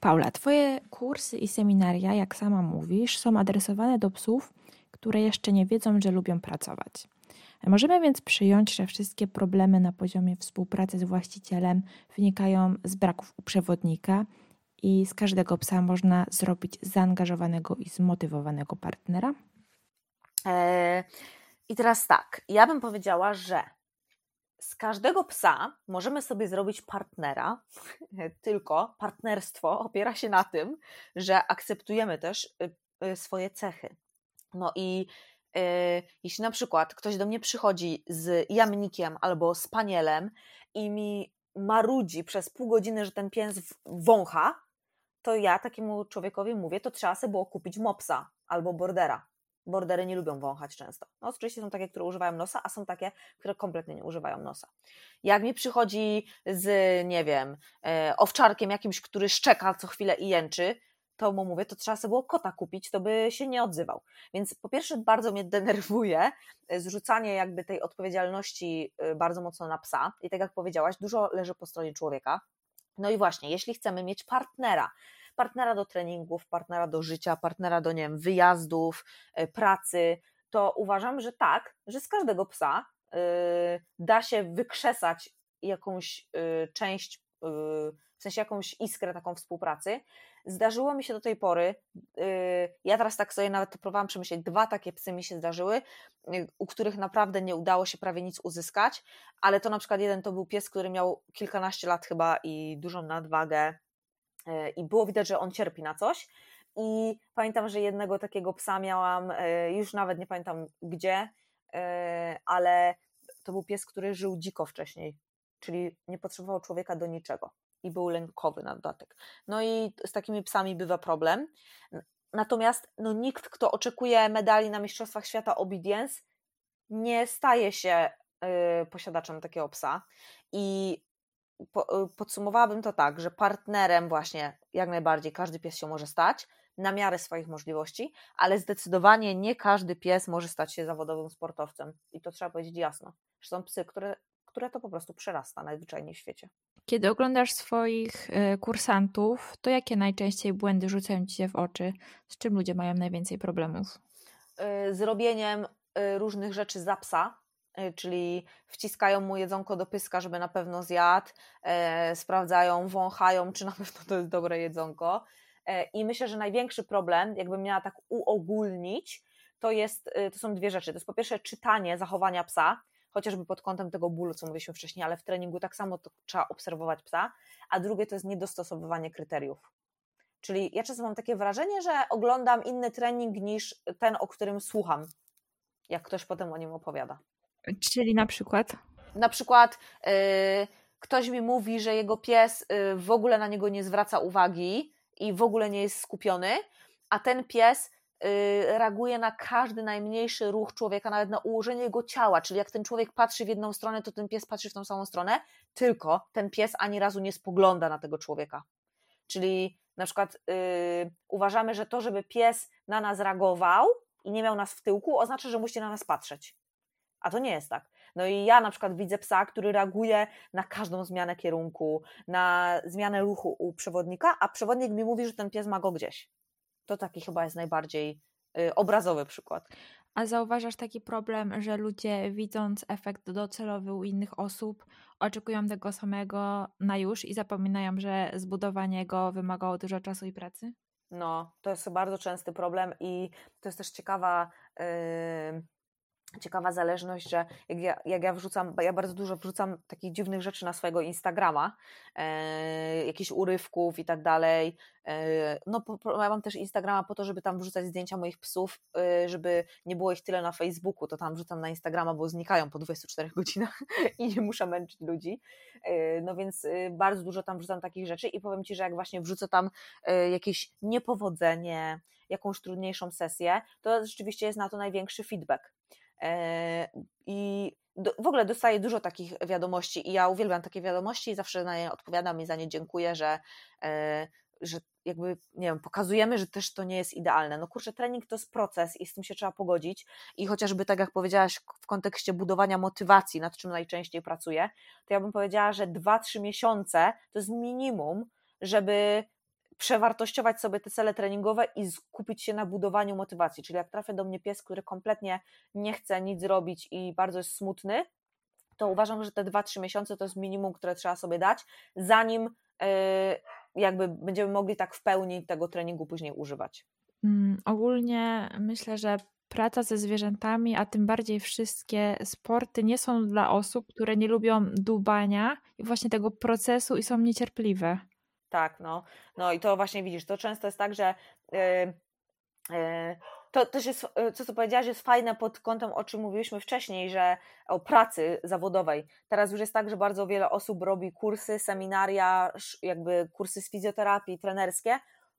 Paula, Twoje kursy i seminaria, jak sama mówisz, są adresowane do psów, które jeszcze nie wiedzą, że lubią pracować. Możemy więc przyjąć, że wszystkie problemy na poziomie współpracy z właścicielem wynikają z braków u przewodnika i z każdego psa można zrobić zaangażowanego i zmotywowanego partnera? Eee, I teraz tak, ja bym powiedziała, że z każdego psa możemy sobie zrobić partnera, tylko partnerstwo opiera się na tym, że akceptujemy też y, y, swoje cechy. No i yy, jeśli na przykład ktoś do mnie przychodzi z jamnikiem albo z panielem i mi marudzi przez pół godziny, że ten pies wącha, to ja takiemu człowiekowi mówię, to trzeba sobie było kupić mopsa albo bordera. Bordery nie lubią wąchać często. No, oczywiście są takie, które używają nosa, a są takie, które kompletnie nie używają nosa. Jak mi przychodzi z, nie wiem, e, owczarkiem jakimś, który szczeka co chwilę i jęczy, to mu mówię, to trzeba sobie było kota kupić, to by się nie odzywał. Więc po pierwsze bardzo mnie denerwuje e, zrzucanie jakby tej odpowiedzialności e, bardzo mocno na psa i tak jak powiedziałaś, dużo leży po stronie człowieka. No i właśnie, jeśli chcemy mieć partnera, partnera do treningów, partnera do życia, partnera do nie wiem, wyjazdów, e, pracy, to uważam, że tak, że z każdego psa yy, da się wykrzesać jakąś yy, część, yy, w sensie jakąś iskrę taką współpracy. Zdarzyło mi się do tej pory, ja teraz tak sobie nawet próbowałam przemyśleć, dwa takie psy mi się zdarzyły, u których naprawdę nie udało się prawie nic uzyskać, ale to na przykład jeden to był pies, który miał kilkanaście lat chyba i dużą nadwagę, i było widać, że on cierpi na coś. I pamiętam, że jednego takiego psa miałam, e, już nawet nie pamiętam gdzie, e, ale to był pies, który żył dziko wcześniej, czyli nie potrzebował człowieka do niczego i był lękowy na dodatek. No i z takimi psami bywa problem. Natomiast no, nikt, kto oczekuje medali na Mistrzostwach Świata Obedience, nie staje się posiadaczem takiego psa. I po, y, podsumowałabym to tak, że partnerem właśnie jak najbardziej każdy pies się może stać na miarę swoich możliwości, ale zdecydowanie nie każdy pies może stać się zawodowym sportowcem i to trzeba powiedzieć jasno, że są psy, które, które to po prostu przerasta najzwyczajniej w świecie. Kiedy oglądasz swoich y, kursantów, to jakie najczęściej błędy rzucają Ci się w oczy? Z czym ludzie mają najwięcej problemów? Y, z robieniem różnych rzeczy za psa, czyli wciskają mu jedzonko do pyska, żeby na pewno zjadł, e, sprawdzają, wąchają, czy na pewno to jest dobre jedzonko. E, I myślę, że największy problem, jakbym miała tak uogólnić, to, jest, y, to są dwie rzeczy. To jest po pierwsze czytanie zachowania psa, chociażby pod kątem tego bólu, co mówiliśmy wcześniej, ale w treningu tak samo trzeba obserwować psa, a drugie to jest niedostosowywanie kryteriów. Czyli ja czasem mam takie wrażenie, że oglądam inny trening niż ten, o którym słucham, jak ktoś potem o nim opowiada. Czyli na przykład? Na przykład yy, ktoś mi mówi, że jego pies yy, w ogóle na niego nie zwraca uwagi i w ogóle nie jest skupiony, a ten pies yy, reaguje na każdy najmniejszy ruch człowieka, nawet na ułożenie jego ciała. Czyli jak ten człowiek patrzy w jedną stronę, to ten pies patrzy w tą samą stronę, tylko ten pies ani razu nie spogląda na tego człowieka. Czyli na przykład yy, uważamy, że to, żeby pies na nas reagował i nie miał nas w tyłku, oznacza, że musi na nas patrzeć. A to nie jest tak. No i ja na przykład widzę psa, który reaguje na każdą zmianę kierunku, na zmianę ruchu u przewodnika, a przewodnik mi mówi, że ten pies ma go gdzieś. To taki chyba jest najbardziej y, obrazowy przykład. A zauważasz taki problem, że ludzie widząc efekt docelowy u innych osób, oczekują tego samego na już i zapominają, że zbudowanie go wymagało dużo czasu i pracy? No, to jest bardzo częsty problem i to jest też ciekawa. Yy ciekawa zależność, że jak ja, jak ja wrzucam, ja bardzo dużo wrzucam takich dziwnych rzeczy na swojego Instagrama, e, jakichś urywków i tak dalej. E, no, po, po, ja mam też Instagrama po to, żeby tam wrzucać zdjęcia moich psów, e, żeby nie było ich tyle na Facebooku, to tam wrzucam na Instagrama, bo znikają po 24 godzinach i nie muszę męczyć ludzi. E, no więc e, bardzo dużo tam wrzucam takich rzeczy i powiem Ci, że jak właśnie wrzucę tam e, jakieś niepowodzenie, jakąś trudniejszą sesję, to rzeczywiście jest na to największy feedback. E, I w ogóle dostaję dużo takich wiadomości i ja uwielbiam takie wiadomości i zawsze na nie odpowiadam i za nie dziękuję, że, e, że jakby, nie wiem, pokazujemy, że też to nie jest idealne. No kurczę, trening to jest proces i z tym się trzeba pogodzić i chociażby tak jak powiedziałaś w kontekście budowania motywacji, nad czym najczęściej pracuję, to ja bym powiedziała, że 2-3 miesiące to jest minimum, żeby przewartościować sobie te cele treningowe i skupić się na budowaniu motywacji. Czyli jak trafia do mnie pies, który kompletnie nie chce nic zrobić i bardzo jest smutny, to uważam, że te 2-3 miesiące to jest minimum, które trzeba sobie dać, zanim jakby będziemy mogli tak w pełni tego treningu później używać. Mm, ogólnie myślę, że praca ze zwierzętami, a tym bardziej wszystkie sporty nie są dla osób, które nie lubią dubania i właśnie tego procesu i są niecierpliwe. Tak, no. No i to właśnie widzisz, to często jest tak, że yy, yy, to też jest, y, co co powiedziałaś, jest fajne pod kątem, o czym mówiliśmy wcześniej, że o pracy zawodowej. Teraz już jest tak, że bardzo wiele osób robi kursy, seminaria, jakby kursy z fizjoterapii, trenerskie,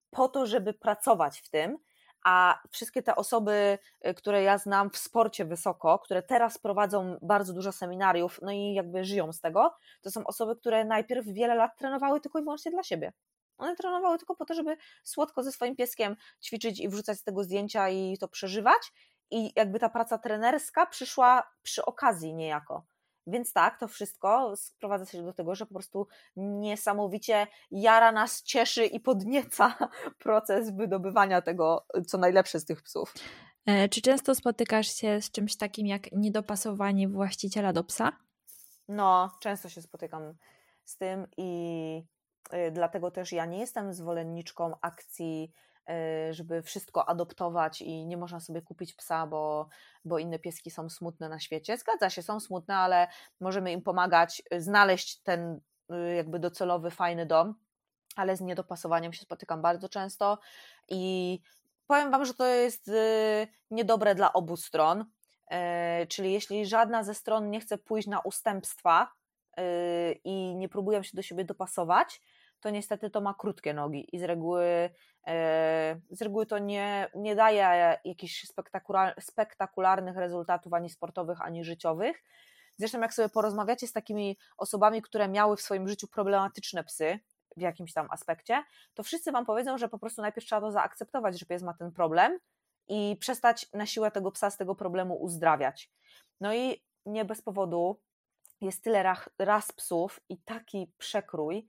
po to, żeby pracować w tym, a wszystkie te osoby, y, które ja znam w sporcie wysoko, które teraz prowadzą bardzo dużo seminariów, no i jakby żyją z tego, to są osoby, które najpierw wiele lat trenowały tylko i wyłącznie dla siebie. One trenowały tylko po to, żeby słodko ze swoim pieskiem ćwiczyć i wrzucać z tego zdjęcia i to przeżywać. I jakby ta praca trenerska przyszła przy okazji niejako. Więc tak, to wszystko sprowadza się do tego, że po prostu niesamowicie jara nas, cieszy i podnieca proces wydobywania tego, co najlepsze z tych psów. E, czy często spotykasz się z czymś takim jak niedopasowanie właściciela do psa? No, często się spotykam z tym i y, dlatego też ja nie jestem zwolenniczką akcji Y, żeby wszystko adoptować i nie można sobie kupić psa, bo, bo inne pieski są smutne na świecie. Zgadza się, są smutne, ale możemy im pomagać y, znaleźć ten y, jakby docelowy, fajny dom, ale z niedopasowaniem się spotykam bardzo często i powiem Wam, że to jest niedobre dla obu stron. Czyli jeśli żadna ze stron nie chce pójść na ustępstwa i nie próbują się do siebie dopasować, to niestety to ma krótkie nogi i z reguły, e, z reguły to nie, nie daje jakichś spektakularnych rezultatów ani sportowych, ani życiowych. Zresztą jak sobie porozmawiacie z takimi osobami, które miały w swoim życiu problematyczne psy, w jakimś tam aspekcie, to wszyscy Wam powiedzą, że po prostu najpierw trzeba to zaakceptować, że pies ma ten problem i przestać na siłę tego psa z tego problemu uzdrawiać. No i nie bez powodu jest tyle ras psów i taki przekrój,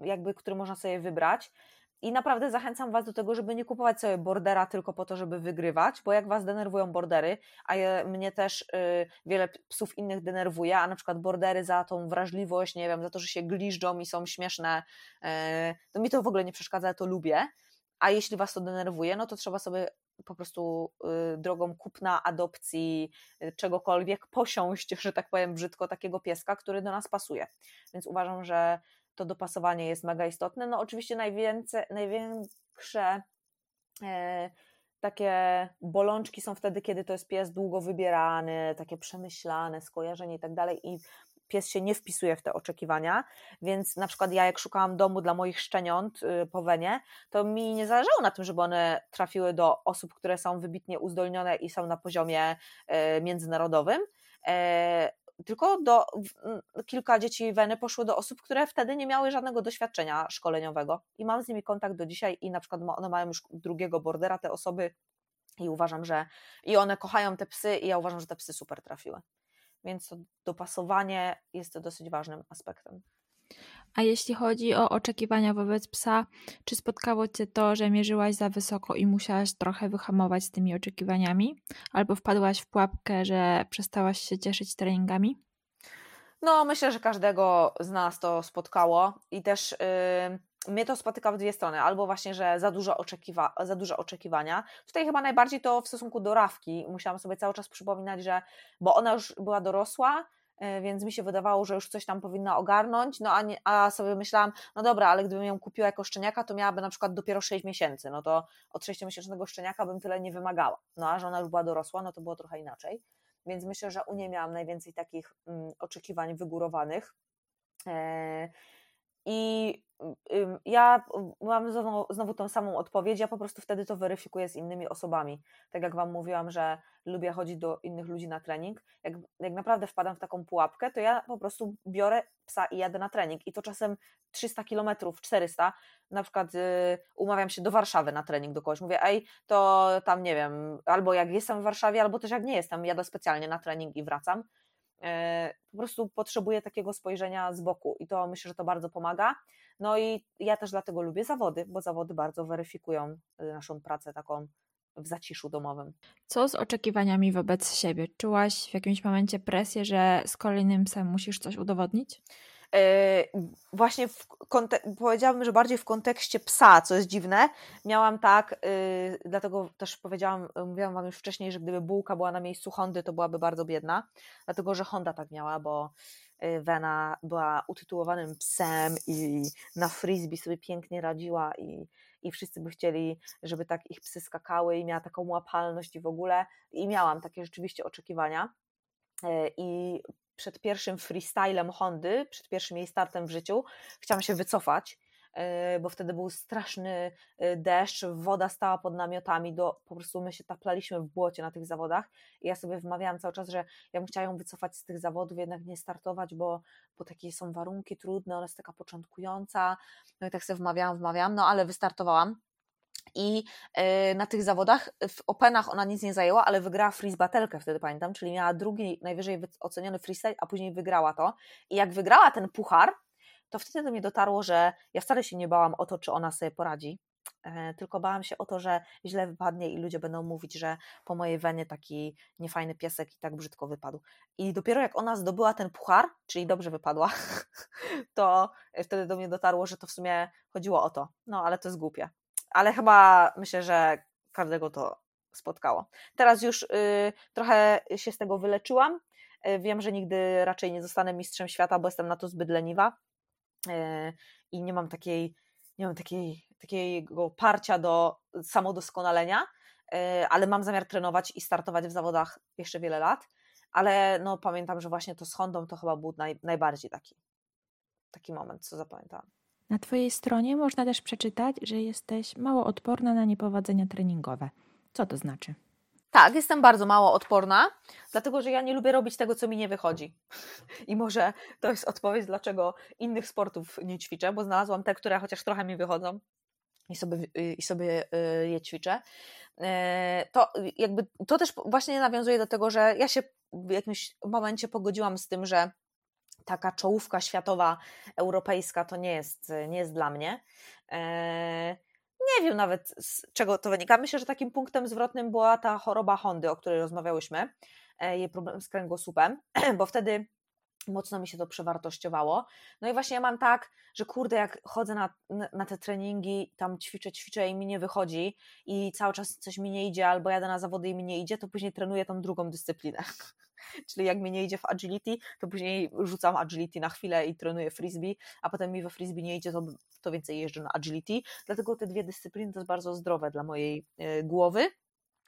jakby, który można sobie wybrać. I naprawdę zachęcam Was do tego, żeby nie kupować sobie bordera tylko po to, żeby wygrywać, bo jak Was denerwują bordery, a je, mnie też y, wiele psów innych denerwuje, a na przykład bordery za tą wrażliwość, nie wiem, za to, że się gliżdżą i są śmieszne, y, to mi to w ogóle nie przeszkadza, ja to lubię. A jeśli Was to denerwuje, no to trzeba sobie po prostu y, drogą kupna, adopcji, y, czegokolwiek posiąść, że tak powiem brzydko, takiego pieska, który do nas pasuje. Więc uważam, że to dopasowanie jest mega istotne. No oczywiście najwięcej, największe e, takie bolączki są wtedy, kiedy to jest pies długo wybierany, takie przemyślane, skojarzenie i tak dalej i pies się nie wpisuje w te oczekiwania, więc na przykład ja jak szukałam domu dla moich szczeniąt y, po Wenie, to mi nie zależało na tym, żeby one trafiły do osób, które są wybitnie uzdolnione i są na poziomie e, międzynarodowym, e, tylko do, kilka dzieci Weny poszło do osób, które wtedy nie miały żadnego doświadczenia szkoleniowego i mam z nimi kontakt do dzisiaj i na przykład one mają już drugiego bordera, te osoby i uważam, że i one kochają te psy i ja uważam, że te psy super trafiły. Więc to dopasowanie jest dosyć ważnym aspektem. A jeśli chodzi o oczekiwania wobec psa, czy spotkało Cię to, że mierzyłaś za wysoko i musiałaś trochę wyhamować z tymi oczekiwaniami? Albo wpadłaś w pułapkę, że przestałaś się cieszyć treningami? No, myślę, że każdego z nas to spotkało i też yy, mnie to spotyka w dwie strony. Albo właśnie, że za dużo, oczekiwa za duże oczekiwania. Tutaj chyba najbardziej to w stosunku do Rawki. Musiałam sobie cały czas przypominać, że, bo ona już była dorosła, więc mi się wydawało, że już coś tam powinna ogarnąć, no a, nie, a sobie myślałam, no dobra, ale gdybym ją kupiła jako szczeniaka, to miałaby na przykład dopiero 6 miesięcy, no to od 6-miesięcznego szczeniaka bym tyle nie wymagała, no a że ona już była dorosła, no to było trochę inaczej, więc myślę, że u niej miałam najwięcej takich mm, oczekiwań wygórowanych, e, i ja mam znowu, znowu tą samą odpowiedź, ja po prostu wtedy to weryfikuję z innymi osobami. Tak jak Wam mówiłam, że lubię chodzić do innych ludzi na trening. Jak, jak naprawdę wpadam w taką pułapkę, to ja po prostu biorę psa i jadę na trening. I to czasem 300 km, 400. Na przykład y, umawiam się do Warszawy na trening do kogoś. Mówię, ej, to tam nie wiem, albo jak jestem w Warszawie, albo też jak nie jestem, jadę specjalnie na trening i wracam. E, po prostu potrzebuję takiego spojrzenia z boku i to myślę, że to bardzo pomaga. No i ja też dlatego lubię zawody, bo zawody bardzo weryfikują naszą pracę taką w zaciszu domowym. Co z oczekiwaniami wobec siebie? Czułaś w jakimś momencie presję, że z kolejnym psem musisz coś udowodnić? Yy, właśnie w powiedziałabym, że bardziej w kontekście psa, co jest dziwne, miałam tak, yy, dlatego też powiedziałam, mówiłam Wam już wcześniej, że gdyby bułka była na miejscu Hondy, to byłaby bardzo biedna, dlatego że Honda tak miała, bo yy, Wena była utytułowanym psem i na frisbee sobie pięknie radziła i, i wszyscy by chcieli, żeby tak ich psy skakały i miała taką łapalność i w ogóle. I miałam takie rzeczywiście oczekiwania. I przed pierwszym freestylem Hondy, przed pierwszym jej startem w życiu, chciałam się wycofać, e, bo wtedy był straszny e, deszcz, woda stała pod namiotami, do, po prostu my się taplaliśmy w błocie na tych zawodach i ja sobie wmawiałam cały czas, że ja bym chciała ją wycofać z tych zawodów, jednak nie startować, bo, bo takie są warunki trudne, ona jest taka początkująca, no i tak sobie wmawiałam, wmawiałam, no ale wystartowałam i e, na tych zawodach w Openach ona nic nie zajęła, ale wygrała freeze batelkę wtedy pamiętam, czyli miała drugi najwyżej oceniony freestyle, a później wygrała to. I jak wygrała ten puchar, to wtedy do mnie dotarło, że ja wcale się nie bałam o to, czy ona sobie poradzi, e, tylko bałam się o to, że źle wypadnie i ludzie będą mówić, że po mojej wenie taki niefajny piesek i tak brzydko wypadł. I dopiero jak ona zdobyła ten puchar, czyli dobrze wypadła, to wtedy do mnie dotarło, że to w sumie chodziło o to. No ale to jest głupie ale chyba myślę, że każdego to spotkało. Teraz już y, trochę się z tego wyleczyłam. Y, wiem, że nigdy raczej nie zostanę mistrzem świata, bo jestem na to zbyt leniwa y, i nie mam takiej, nie mam takiej, takiego parcia do samodoskonalenia, y, ale mam zamiar trenować i startować w zawodach jeszcze wiele lat. Ale no, pamiętam, że właśnie to z Hondą to chyba był naj, najbardziej taki, taki moment, co zapamiętałam. Na Twojej stronie można też przeczytać, że jesteś mało odporna na niepowodzenia treningowe. Co to znaczy? Tak, jestem bardzo mało odporna, dlatego że ja nie lubię robić tego, co mi nie wychodzi. I może to jest odpowiedź, dlaczego innych sportów nie ćwiczę, bo znalazłam te, które chociaż trochę mi wychodzą i sobie, i sobie y, je ćwiczę. Y, to jakby to też właśnie nawiązuje do tego, że ja się w jakimś momencie pogodziłam z tym, że taka czołówka światowa, europejska to nie jest, nie jest dla mnie. E, nie wiem nawet z czego to wynika. Myślę, że takim punktem zwrotnym była ta choroba Hondy, o której rozmawiałyśmy, e, jej problem z kręgosłupem, bo wtedy mocno mi się to przewartościowało. No i właśnie ja mam tak, że kurde, jak chodzę na, na te treningi, tam ćwiczę, ćwiczę i mi nie wychodzi i cały czas coś mi nie idzie, albo jadę na zawody i mi nie idzie, to później trenuję tą drugą dyscyplinę. Czyli jak mi nie idzie w agility, to później rzucam agility na chwilę i trenuję frisbee, a potem mi we frisbee nie idzie, to, to więcej jeżdżę na agility. Dlatego te dwie dyscypliny to jest bardzo zdrowe dla mojej e, głowy.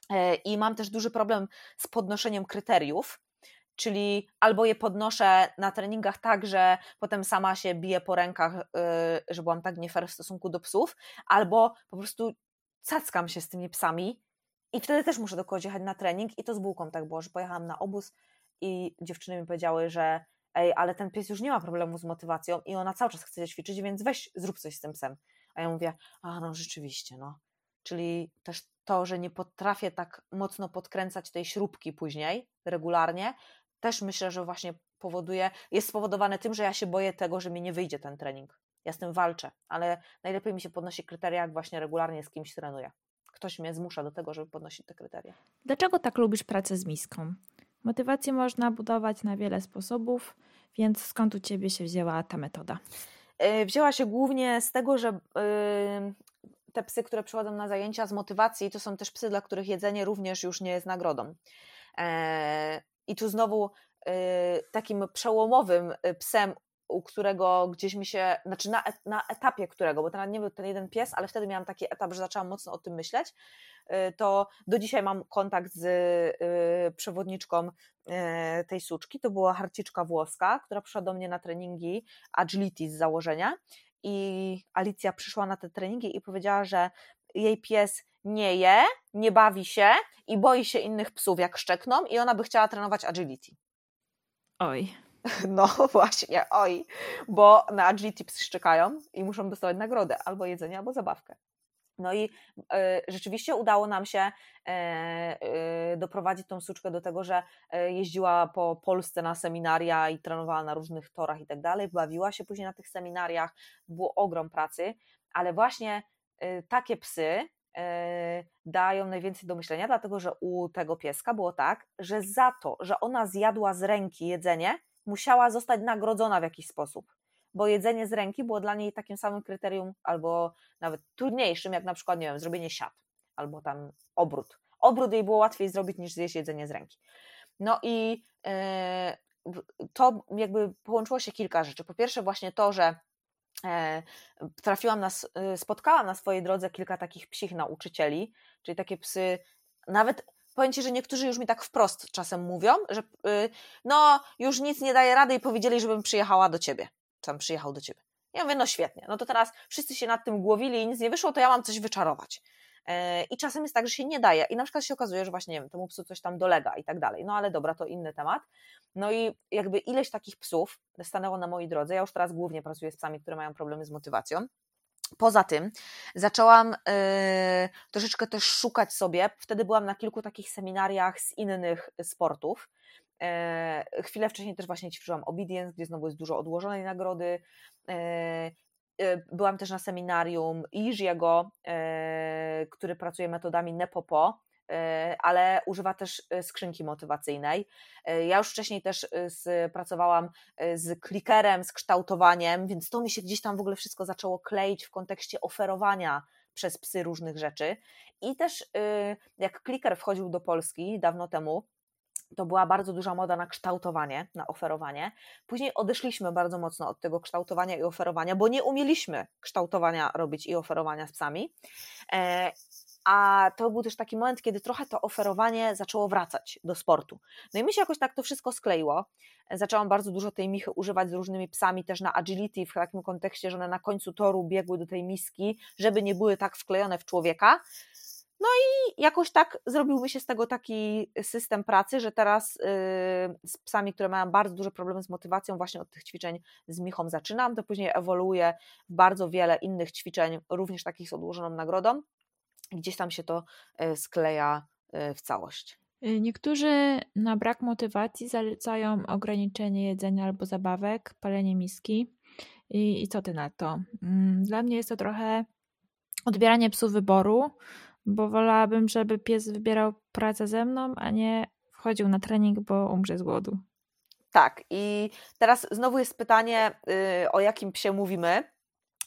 E, I mam też duży problem z podnoszeniem kryteriów, czyli albo je podnoszę na treningach tak, że potem sama się biję po rękach, e, że byłam tak nie fair w stosunku do psów, albo po prostu cackam się z tymi psami i wtedy też muszę do kogoś jechać na trening i to z bułką tak było, że pojechałam na obóz i dziewczyny mi powiedziały, że ej, ale ten pies już nie ma problemu z motywacją i ona cały czas chce ćwiczyć, więc weź zrób coś z tym psem. A ja mówię, a no rzeczywiście, no. Czyli też to, że nie potrafię tak mocno podkręcać tej śrubki później, regularnie, też myślę, że właśnie powoduje, jest spowodowane tym, że ja się boję tego, że mi nie wyjdzie ten trening. Ja z tym walczę, ale najlepiej mi się podnosi kryteria, jak właśnie regularnie z kimś trenuję ktoś mnie zmusza do tego, żeby podnosić te kryteria. Dlaczego tak lubisz pracę z miską? Motywację można budować na wiele sposobów, więc skąd u Ciebie się wzięła ta metoda? E, wzięła się głównie z tego, że yy, te psy, które przychodzą na zajęcia z motywacji, to są też psy, dla których jedzenie również już nie jest nagrodą. Yy, I tu znowu takim przełomowym psem u którego gdzieś mi się, znaczy na, na etapie którego, bo to nie był ten jeden pies, ale wtedy miałam taki etap, że zaczęłam mocno o tym myśleć, y, to do dzisiaj mam kontakt z y, przewodniczką y, tej suczki, to była harciczka włoska, która przyszła do mnie na treningi agility z założenia i Alicja przyszła na te treningi i powiedziała, że jej pies nie je, nie bawi się i boi się innych psów, jak szczekną i ona by chciała trenować agility. Oj. No właśnie, oj, bo na agility psy szczekają i muszą dostawać nagrodę, albo jedzenie, albo zabawkę. No i e, rzeczywiście udało nam się e, e, doprowadzić tą suczkę do tego, że jeździła po Polsce na seminaria i trenowała na różnych torach i tak dalej, bawiła się później na tych seminariach, było ogrom pracy, ale właśnie takie psy dają najwięcej do myślenia, dlatego że u tego pieska było tak, że za to, że ona zjadła z ręki jedzenie, musiała zostać nagrodzona w jakiś sposób bo jedzenie z ręki było dla niej takim samym kryterium, albo nawet trudniejszym, jak na przykład, nie wiem, zrobienie siat, albo tam obrót. Obrót jej było łatwiej zrobić niż zjeść jedzenie z ręki. No i e, to jakby połączyło się kilka rzeczy. Po pierwsze, właśnie to, że e, trafiłam na, e, spotkałam na swojej drodze kilka takich psich nauczycieli, czyli takie psy, nawet powiem Ci, że niektórzy już mi tak wprost czasem mówią, że no już nic nie daje rady i powiedzieli, żebym przyjechała do Ciebie tam przyjechał do ciebie. Ja mówię, no świetnie, no to teraz wszyscy się nad tym głowili i nic nie wyszło, to ja mam coś wyczarować. E, I czasem jest tak, że się nie daje. I na przykład się okazuje, że właśnie, nie wiem, temu psu coś tam dolega i tak dalej. No ale dobra, to inny temat. No i jakby ileś takich psów stanęło na mojej drodze. Ja już teraz głównie pracuję z psami, które mają problemy z motywacją. Poza tym zaczęłam yy, troszeczkę też szukać sobie. Wtedy byłam na kilku takich seminariach z innych sportów. E, chwilę wcześniej też właśnie ćwiczyłam obedience, gdzie znowu jest dużo odłożonej nagrody. E, e, byłam też na seminarium Iżiego, który pracuje metodami Nepopo, ale używa też skrzynki motywacyjnej. Ja już wcześniej też pracowałam z klikerem, z kształtowaniem, więc to mi się gdzieś tam w ogóle wszystko zaczęło kleić w kontekście oferowania przez psy różnych rzeczy. I też jak kliker wchodził do Polski dawno temu, to była bardzo duża moda na kształtowanie, na oferowanie. Później odeszliśmy bardzo mocno od tego kształtowania i oferowania, bo nie umieliśmy kształtowania robić i oferowania z psami. A to był też taki moment, kiedy trochę to oferowanie zaczęło wracać do sportu. No i mi się jakoś tak to wszystko skleiło. Zaczęłam bardzo dużo tej michy używać z różnymi psami, też na agility, w takim kontekście, że one na końcu toru biegły do tej miski, żeby nie były tak wklejone w człowieka. No i jakoś tak zrobił mi się z tego taki system pracy, że teraz yy, z psami, które mają bardzo duże problemy z motywacją, właśnie od tych ćwiczeń z Michą zaczynam, to później ewoluuje w bardzo wiele innych ćwiczeń, również takich z odłożoną nagrodą. Gdzieś tam się to yy, skleja yy, w całość. Y, niektórzy na brak motywacji zalecają ograniczenie jedzenia albo zabawek, palenie miski. I, i co ty na to? Mm, dla mnie jest to trochę odbieranie psu wyboru, bo wolałabym, żeby pies wybierał pracę ze mną, a nie wchodził na trening, bo umrze z głodu. Tak, i teraz znowu jest pytanie, yy, o jakim psie mówimy,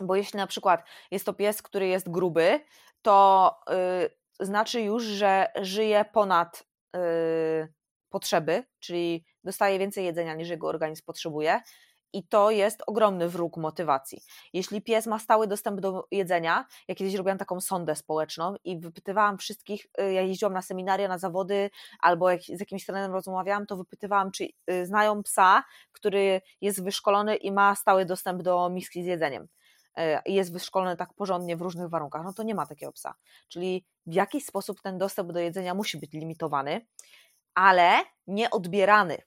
bo jeśli na przykład jest to pies, który jest gruby, to yy, znaczy już, że żyje ponad yy, potrzeby, czyli dostaje więcej jedzenia niż jego organizm potrzebuje, i to jest ogromny wróg motywacji. Jeśli pies ma stały dostęp do jedzenia, ja kiedyś robiłam taką sondę społeczną i wypytywałam wszystkich, y, ja jeździłam na seminaria, na zawody, albo jak z jakimś trenerem rozmawiałam, to wypytywałam, czy y, znają psa, który jest wyszkolony i ma stały dostęp do miski z jedzeniem y, i jest wyszkolony tak porządnie w różnych warunkach, no to nie ma takiego psa. Czyli w jakiś sposób ten dostęp do jedzenia musi być limitowany, ale nie odbierany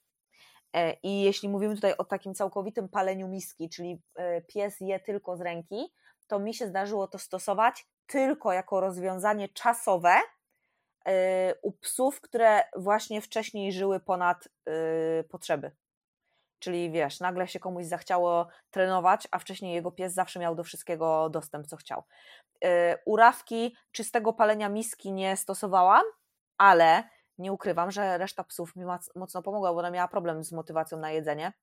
E, I jeśli mówimy tutaj o takim całkowitym paleniu miski, czyli e, pies je tylko z ręki, to mi się zdarzyło to stosować tylko jako rozwiązanie czasowe e, u psów, które właśnie wcześniej żyły ponad potrzeby. Czyli wiesz, nagle się komuś zachciało trenować, a wcześniej jego pies zawsze miał do wszystkiego dostęp, co chciał. Urawki czystego palenia miski nie stosowałam, ale nie ukrywam, że reszta psów mi mocno pomogła, bo ona miała problem z motywacją na jedzenie.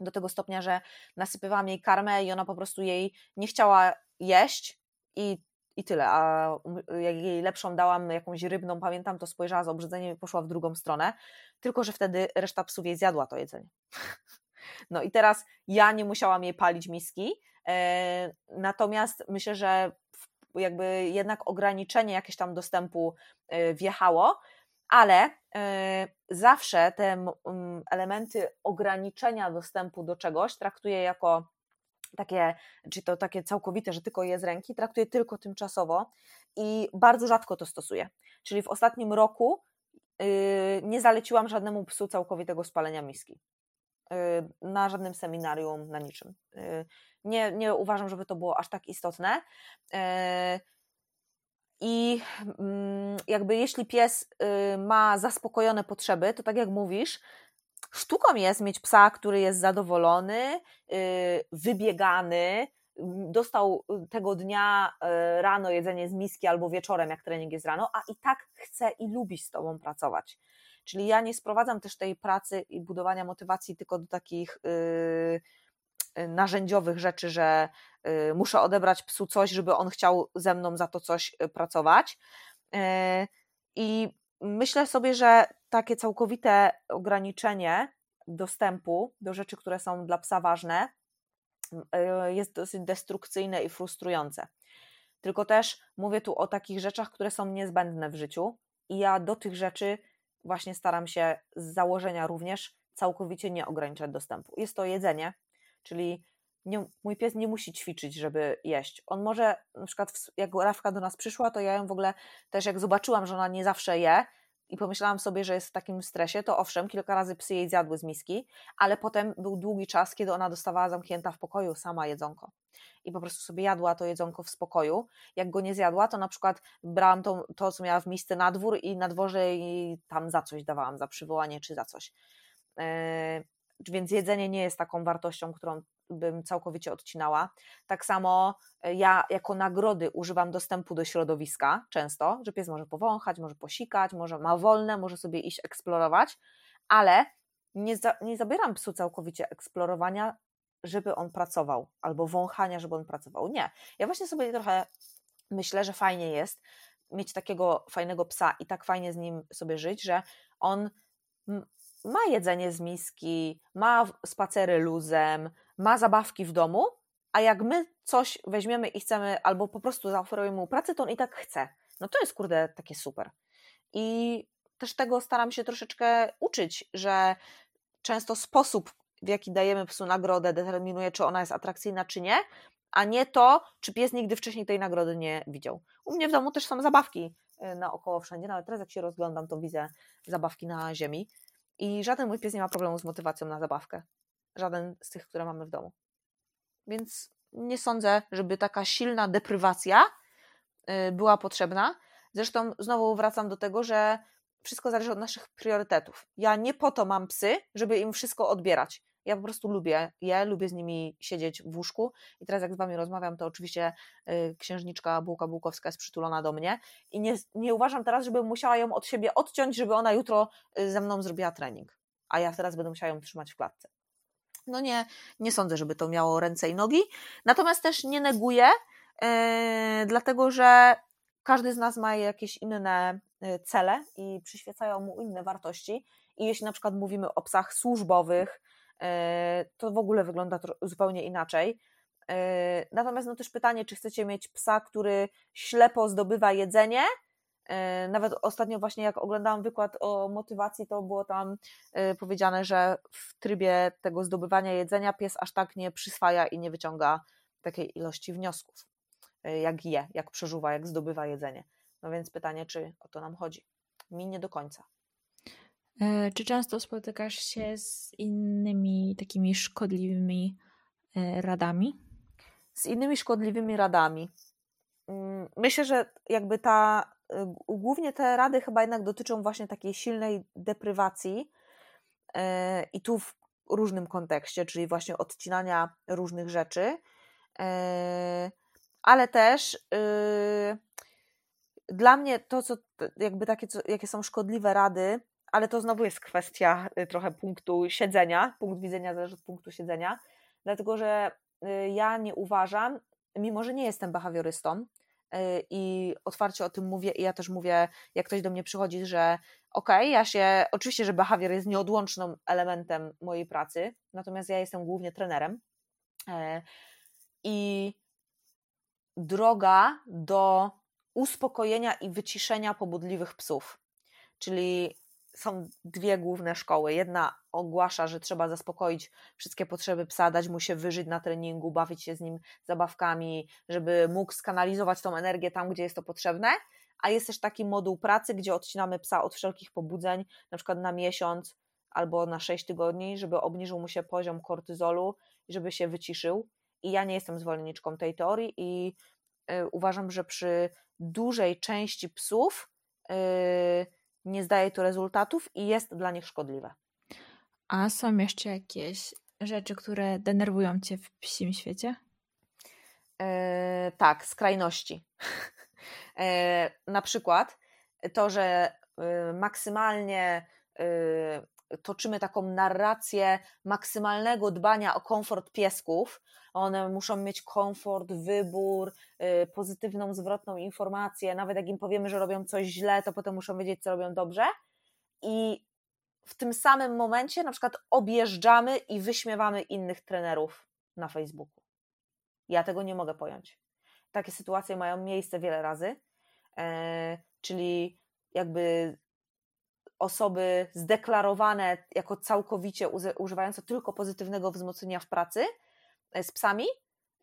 Do tego stopnia, że nasypywałam jej karmę i ona po prostu jej nie chciała jeść i, i tyle. A jak jej lepszą dałam, jakąś rybną, pamiętam, to spojrzała z obrzydzeniem i poszła w drugą stronę. Tylko, że wtedy reszta psów jej zjadła to jedzenie. No i teraz ja nie musiałam jej palić miski, e, natomiast myślę, że jakby jednak ograniczenie jakieś tam dostępu e, wjechało, ale e, zawsze te elementy ograniczenia dostępu do czegoś traktuję jako takie, czy to takie całkowite, że tylko je z ręki, traktuję tylko tymczasowo i bardzo rzadko to stosuję. Czyli w ostatnim roku y, nie zaleciłam żadnemu psu całkowitego spalenia miski. Y, na żadnym seminarium, na niczym. Y, nie, nie uważam, żeby to było aż tak istotne. I mm, jakby jeśli pies y, ma zaspokojone potrzeby, to tak jak mówisz, sztuką jest mieć psa, który jest zadowolony, y, wybiegany, dostał tego dnia y, rano jedzenie z miski albo wieczorem, jak trening jest rano, a i tak chce i lubi z tobą pracować. Czyli ja nie sprowadzam też tej pracy i budowania motywacji tylko do takich narzędziowych rzeczy, że Y, muszę odebrać psu coś, żeby on chciał ze mną za to coś y, pracować. Y, I myślę sobie, że takie całkowite ograniczenie dostępu do rzeczy, które są dla psa ważne, jest dosyć destrukcyjne i frustrujące. Tylko też mówię tu o takich rzeczach, które są niezbędne w życiu, i ja do tych rzeczy właśnie staram się z założenia również całkowicie nie ograniczać dostępu. Jest to jedzenie, czyli nie, mój pies nie musi ćwiczyć, żeby jeść. On może, na przykład jak Rafka do nas przyszła, to ja ją w ogóle też jak zobaczyłam, że ona nie zawsze je i pomyślałam sobie, że jest w takim stresie, to owszem, kilka razy psy jej zjadły z miski, ale potem był długi czas, kiedy ona dostawała zamknięta w pokoju sama jedzonko. I po prostu sobie jadła to jedzonko w spokoju. Jak go nie zjadła, to na przykład brałam to, to co miała w misce na dwór i na dworze i tam za coś dawałam, za przywołanie czy za coś. Więc jedzenie nie jest taką wartością, którą bym całkowicie odcinała. Tak samo e, ja jako nagrody używam dostępu do środowiska często, że pies może powąchać, może posikać, może ma wolne, może sobie iść eksplorować, ale nie, za, nie zabieram psu całkowicie eksplorowania, żeby on pracował, albo wąchania, żeby on pracował. Nie. Ja właśnie sobie trochę myślę, że fajnie jest mieć takiego fajnego psa i tak fajnie z nim sobie żyć, że on ma jedzenie z miski, ma spacery luzem, ma zabawki w domu, a jak my coś weźmiemy i chcemy, albo po prostu zaoferujemy mu pracę, to on i tak chce. No to jest kurde takie super. I też tego staram się troszeczkę uczyć, że często sposób, w jaki dajemy psu nagrodę, determinuje, czy ona jest atrakcyjna, czy nie, a nie to, czy pies nigdy wcześniej tej nagrody nie widział. U mnie w domu też są zabawki y, naokoło wszędzie, nawet teraz jak się rozglądam, to widzę zabawki na ziemi i żaden mój pies nie ma problemu z motywacją na zabawkę. Żaden z tych, które mamy w domu. Więc nie sądzę, żeby taka silna deprywacja y, była potrzebna. Zresztą znowu wracam do tego, że wszystko zależy od naszych priorytetów. Ja nie po to mam psy, żeby im wszystko odbierać. Ja po prostu lubię je, lubię z nimi siedzieć w łóżku i teraz jak z Wami rozmawiam, to oczywiście y, księżniczka Bułka Bułkowska jest przytulona do mnie i nie, nie uważam teraz, żebym musiała ją od siebie odciąć, żeby ona jutro y, ze mną zrobiła trening, a ja teraz będę musiała ją trzymać w klatce. No nie, nie sądzę, żeby to miało ręce i nogi, natomiast też nie neguję, yy, dlatego że każdy z nas ma jakieś inne cele i przyświecają mu inne wartości i jeśli na przykład mówimy o psach służbowych, to w ogóle wygląda zupełnie inaczej. E, natomiast no też pytanie, czy chcecie mieć psa, który ślepo zdobywa jedzenie. E, nawet ostatnio właśnie jak oglądałam wykład o motywacji, to było tam powiedziane, że w trybie tego zdobywania jedzenia pies aż tak nie przyswaja i nie wyciąga takiej ilości wniosków, jak je, jak przeżuwa, jak zdobywa jedzenie. No więc pytanie, czy o to nam chodzi? Mi nie do końca. E, czy często spotykasz się z innymi takimi szkodliwymi e, radami? Z innymi szkodliwymi radami. Mm, myślę, że jakby ta, e, głównie te rady chyba jednak dotyczą właśnie takiej silnej deprywacji i tu w różnym kontekście, czyli właśnie odcinania różnych rzeczy, ale też dla mnie to, co jakby takie, jakie są szkodliwe rady, ale to znowu jest kwestia y, trochę punktu siedzenia, punkt widzenia zależy od punktu siedzenia, dlatego że y, ja nie uważam, mimo że nie jestem behawiorystą y, i otwarcie o tym mówię i ja też mówię, jak ktoś do mnie przychodzi, że okej, okay, ja się, oczywiście, że behawior jest nieodłącznym elementem mojej pracy, natomiast ja jestem głównie trenerem i droga do uspokojenia i wyciszenia pobudliwych psów. Czyli są dwie główne szkoły. Jedna ogłasza, że trzeba zaspokoić wszystkie potrzeby psa, dać mu się wyżyć na treningu, bawić się z nim zabawkami, żeby mógł skanalizować tą energię tam, gdzie jest to potrzebne. A jest też taki moduł pracy, gdzie odcinamy psa od wszelkich pobudzeń, na przykład na miesiąc albo na 6 tygodni, żeby obniżył mu się poziom kortyzolu i żeby się wyciszył. I ja nie jestem zwolenniczką tej teorii i uważam, że przy dużej części psów y, nie zdaje to rezultatów i jest dla nich szkodliwe. A są jeszcze jakieś rzeczy, które denerwują cię w psim świecie? E, tak, skrajności. E, na przykład to, że y, maksymalnie y, toczymy taką narrację maksymalnego dbania o komfort piesków. One muszą mieć komfort, wybór, y, pozytywną, zwrotną informację. Nawet jak im powiemy, że robią coś źle, to potem muszą wiedzieć, co robią dobrze. I w tym samym momencie na przykład objeżdżamy i wyśmiewamy innych trenerów na Facebooku. Ja tego nie mogę pojąć. Takie sytuacje mają miejsce wiele razy, e, czyli jakby osoby zdeklarowane jako całkowicie używające tylko pozytywnego wzmocnienia w pracy e, z psami,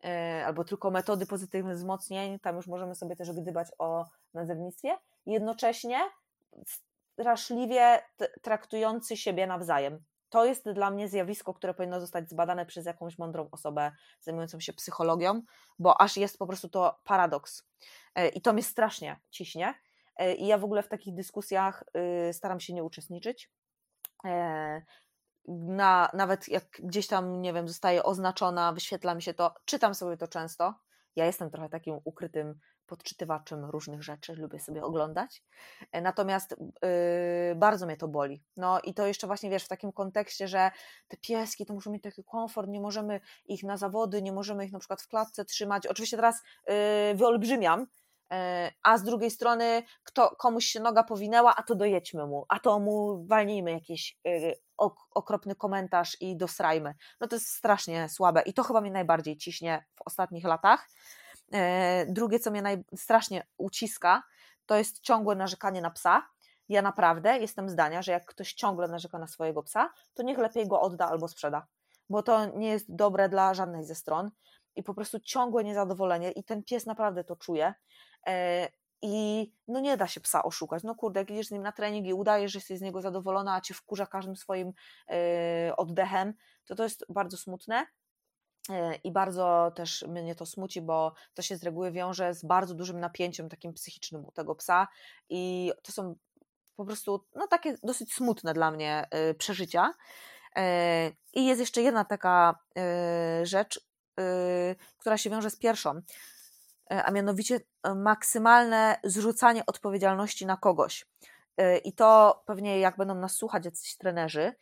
e, albo tylko metody pozytywnych wzmocnień, tam już możemy sobie też gdybać o nazewnictwie, jednocześnie straszliwie traktujący siebie nawzajem. To jest dla mnie zjawisko, które powinno zostać zbadane przez jakąś mądrą osobę zajmującą się psychologią, bo aż jest po prostu to paradoks. E, I to mnie strasznie ciśnie. E, I ja w ogóle w takich dyskusjach y, staram się nie uczestniczyć. E, na, nawet jak gdzieś tam, nie wiem, zostaje oznaczona, wyświetla mi się to, czytam sobie to często. Ja jestem trochę takim ukrytym podczytywaczem różnych rzeczy, lubię sobie oglądać. E, natomiast yy, bardzo mnie to boli. No i to jeszcze właśnie wiesz, w takim kontekście, że te pieski to muszą mieć taki komfort, nie możemy ich na zawody, nie możemy ich na przykład w klatce trzymać. Oczywiście teraz yy, wyolbrzymiam, a z drugiej strony kto, komuś się noga powinęła, a to dojedźmy mu, a to mu walnijmy jakiś yy, okropny komentarz i dosrajmy. No to jest strasznie słabe i to chyba mnie najbardziej ciśnie w ostatnich latach. E, drugie, co mnie najstrasznie uciska, to jest ciągłe narzekanie na psa. Ja naprawdę jestem zdania, że jak ktoś ciągle narzeka na swojego psa, to niech lepiej go odda albo sprzeda, bo to nie jest dobre dla żadnej ze stron i po prostu ciągłe niezadowolenie i ten pies naprawdę to czuje. E, I no nie da się psa oszukać. No kurde, jak idziesz z nim na trening i udajesz, że jesteś z niego zadowolona, a cię wkurza każdym swoim e, oddechem, to to jest bardzo smutne. E, I bardzo też mnie to smuci, bo to się z reguły wiąże z bardzo dużym napięciem takim psychicznym u tego psa i to są po prostu no, takie dosyć smutne dla mnie przeżycia. I jest jeszcze jedna taka rzecz, która się wiąże z pierwszą, a mianowicie maksymalne zrzucanie odpowiedzialności na kogoś. I to pewnie jak będą nas słuchać jacyś trenerzy,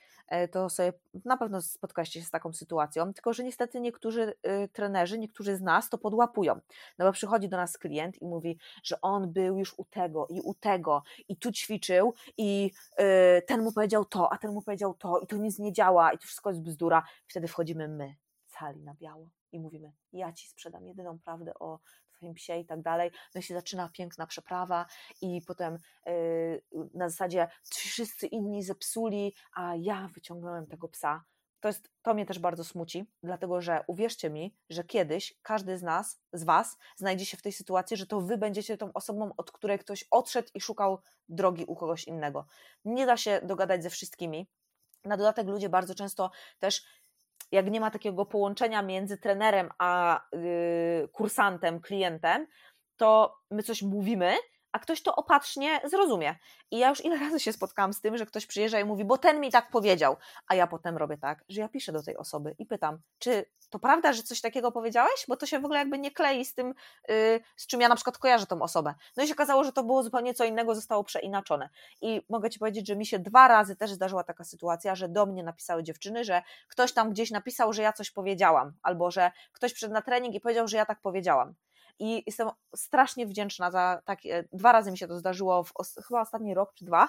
to sobie na pewno spotkaliście się z taką sytuacją, tylko że niestety niektórzy y, trenerzy, niektórzy z nas to podłapują. No bo przychodzi do nas klient i mówi, że on był już u tego i u tego i tu ćwiczył i y, ten mu powiedział to, a ten mu powiedział to i to nic nie działa i to wszystko jest bzdura. Wtedy wchodzimy my, cali na biało i mówimy, ja ci sprzedam jedyną prawdę o twoim psie i tak dalej. No i się zaczyna piękna przeprawa i potem yy, na zasadzie wszyscy inni zepsuli, a ja wyciągnąłem tego psa. To, jest, to mnie też bardzo smuci, dlatego że uwierzcie mi, że kiedyś każdy z nas, z Was, znajdzie się w tej sytuacji, że to Wy będziecie tą osobą, od której ktoś odszedł i szukał drogi u kogoś innego. Nie da się dogadać ze wszystkimi. Na dodatek ludzie bardzo często też jak nie ma takiego połączenia między trenerem a yy, kursantem, klientem, to my coś mówimy, a ktoś to opatrznie zrozumie. I ja już ile razy się spotkałam z tym, że ktoś przyjeżdża i mówi, bo ten mi tak powiedział, a ja potem robię tak, że ja piszę do tej osoby i pytam, czy to prawda, że coś takiego powiedziałeś? Bo to się w ogóle jakby nie klei z tym, yy, z czym ja na przykład kojarzę tą osobę. No i się okazało, że to było zupełnie co innego, zostało przeinaczone. I mogę Ci powiedzieć, że mi się dwa razy też zdarzyła taka sytuacja, że do mnie napisały dziewczyny, że ktoś tam gdzieś napisał, że ja coś powiedziałam, albo że ktoś przyszedł na trening i powiedział, że ja tak powiedziałam i jestem strasznie wdzięczna za takie, dwa razy mi się to zdarzyło, w, chyba ostatni rok czy dwa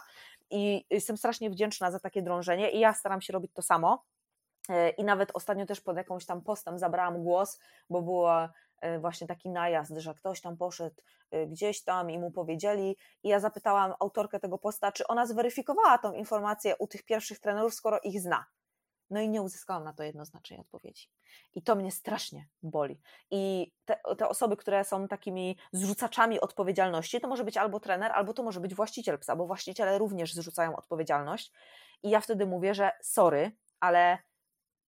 i jestem strasznie wdzięczna za takie drążenie i ja staram się robić to samo e, i nawet ostatnio też pod jakąś tam postem zabrałam głos, bo było e, właśnie taki najazd, że ktoś tam poszedł e, gdzieś tam i mu powiedzieli i ja zapytałam autorkę tego posta, czy ona zweryfikowała tą informację u tych pierwszych trenerów, skoro ich zna. No i nie uzyskałam na to jednoznacznej odpowiedzi. I to mnie strasznie boli. I te, te, osoby, które są takimi zrzucaczami odpowiedzialności, to może być albo trener, albo to może być właściciel psa, bo właściciele również zrzucają odpowiedzialność. I ja wtedy mówię, że sorry, ale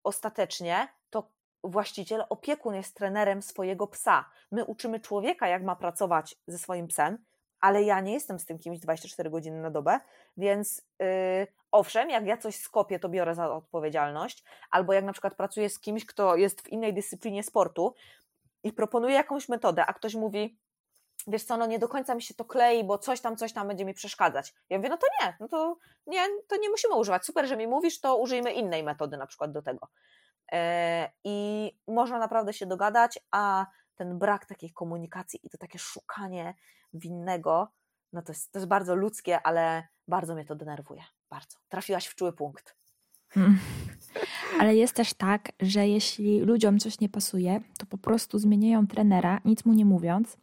ostatecznie to właściciel, opiekun jest trenerem swojego psa. My uczymy człowieka, jak ma pracować ze swoim psem, ale ja nie jestem z tym kimś 24 godziny na dobę, więc yy, owszem, jak ja coś skopię, to biorę za odpowiedzialność, albo jak na przykład pracuję z kimś, kto jest w innej dyscyplinie sportu i proponuje jakąś metodę, a ktoś mówi, wiesz co, no nie do końca mi się to klei, bo coś tam, coś tam będzie mi przeszkadzać. Ja mówię, no to nie, no to nie, to nie musimy używać. Super, że mi mówisz, to użyjmy innej metody na przykład do tego. E, I można naprawdę się dogadać, a ten brak takiej komunikacji i to takie szukanie winnego, no to jest, to jest bardzo ludzkie, ale bardzo mnie to denerwuje. Bardzo. Trafiłaś w czuły punkt. Hmm. Ale jest też tak, że jeśli ludziom coś nie pasuje, to po prostu zmieniają trenera, nic mu nie mówiąc,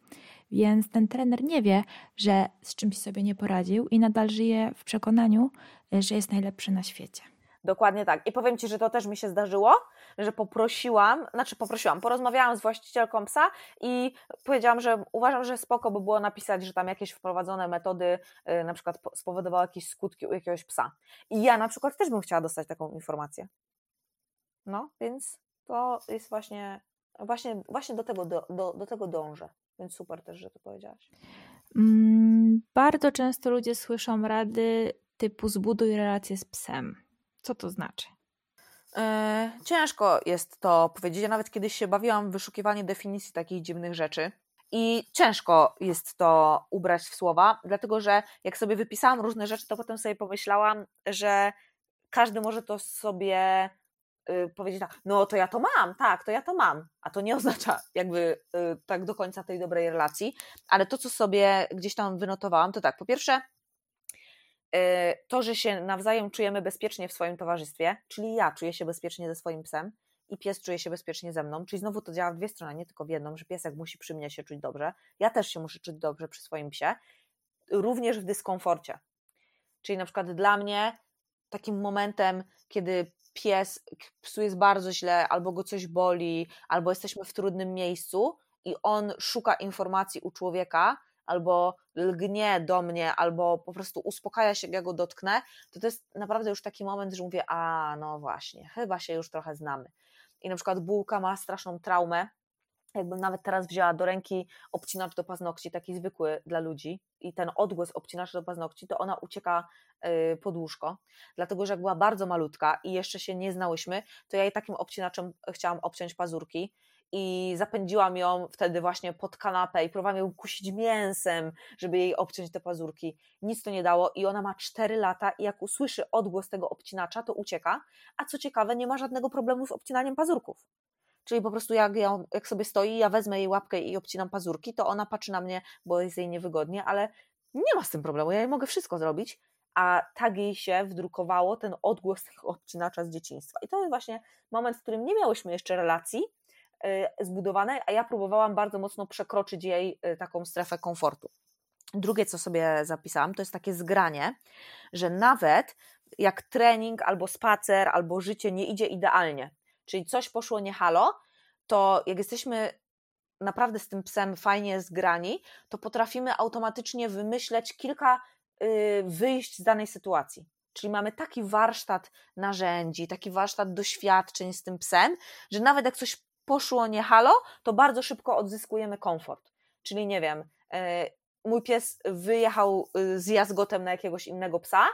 więc ten trener nie wie, że z czymś sobie nie poradził i nadal żyje w przekonaniu, że jest najlepszy na świecie. Dokładnie tak. I powiem Ci, że to też mi się zdarzyło, że poprosiłam, znaczy poprosiłam, porozmawiałam z właścicielką psa i powiedziałam, że uważam, że spoko by było napisać, że tam jakieś wprowadzone metody yy, na przykład spowodowały jakieś skutki u jakiegoś psa. I ja na przykład też bym chciała dostać taką informację. No, więc to jest właśnie, właśnie, właśnie do, tego, do, do, do tego dążę. Więc super też, że to powiedziałaś. Mm, bardzo często ludzie słyszą rady typu zbuduj relację z psem. Co to znaczy? E, ciężko jest to powiedzieć. Ja nawet kiedyś się bawiłam w wyszukiwanie definicji takich dziwnych rzeczy. I ciężko jest to ubrać w słowa, dlatego że jak sobie wypisałam różne rzeczy, to potem sobie pomyślałam, że każdy może to sobie y, powiedzieć tak, no to ja to mam, tak, to ja to mam, a to nie oznacza jakby y, tak do końca tej dobrej relacji, ale to, co sobie gdzieś tam wynotowałam, to tak, po pierwsze, to, że się nawzajem czujemy bezpiecznie w swoim towarzystwie, czyli ja czuję się bezpiecznie ze swoim psem i pies czuje się bezpiecznie ze mną, czyli znowu to działa w dwie strony, nie tylko w jedną, że piesek musi przy mnie się czuć dobrze, ja też się muszę czuć dobrze przy swoim psie, również w dyskomforcie. Czyli na przykład dla mnie takim momentem, kiedy pies, psu jest bardzo źle, albo go coś boli, albo jesteśmy w trudnym miejscu i on szuka informacji u człowieka, albo lgnie do mnie, albo po prostu uspokaja się, jak ja go dotknę, to to jest naprawdę już taki moment, że mówię, a no właśnie, chyba się już trochę znamy. I na przykład bułka ma straszną traumę, jakbym nawet teraz wzięła do ręki obcinacz do paznokci, taki zwykły dla ludzi, i ten odgłos obcinacza do paznokci, to ona ucieka y, pod łóżko. Dlatego, że jak była bardzo malutka i jeszcze się nie znałyśmy, to ja jej takim obcinaczem chciałam obciąć pazurki i zapędziłam ją wtedy właśnie pod kanapę i próbowałam ją kusić mięsem, żeby jej obciąć te pazurki. Nic to nie dało i ona ma 4 lata i jak usłyszy odgłos tego obcinacza, to ucieka, a co ciekawe, nie ma żadnego problemu z obcinaniem pazurków. Czyli po prostu jak, ją, jak sobie stoi, ja wezmę jej łapkę i obcinam pazurki, to ona patrzy na mnie, bo jest jej niewygodnie, ale nie ma z tym problemu, ja jej mogę wszystko zrobić, a tak jej się wdrukowało ten odgłos tego obcinacza z dzieciństwa. I to jest właśnie moment, w którym nie miałyśmy jeszcze relacji, zbudowanej, a ja próbowałam bardzo mocno przekroczyć jej y, taką strefę komfortu. Drugie, co sobie zapisałam, to jest takie zgranie, że nawet jak trening, albo spacer, albo życie nie idzie idealnie, czyli coś poszło nie halo, to jak jesteśmy naprawdę z tym psem fajnie zgrani, to potrafimy automatycznie wymyśleć kilka y, wyjść z danej sytuacji. Czyli mamy taki warsztat narzędzi, taki warsztat doświadczeń z tym psem, że nawet jak coś poszło nie halo, to bardzo szybko odzyskujemy komfort. Czyli nie wiem, e, mój pies wyjechał y, z jazgotem na jakiegoś innego psa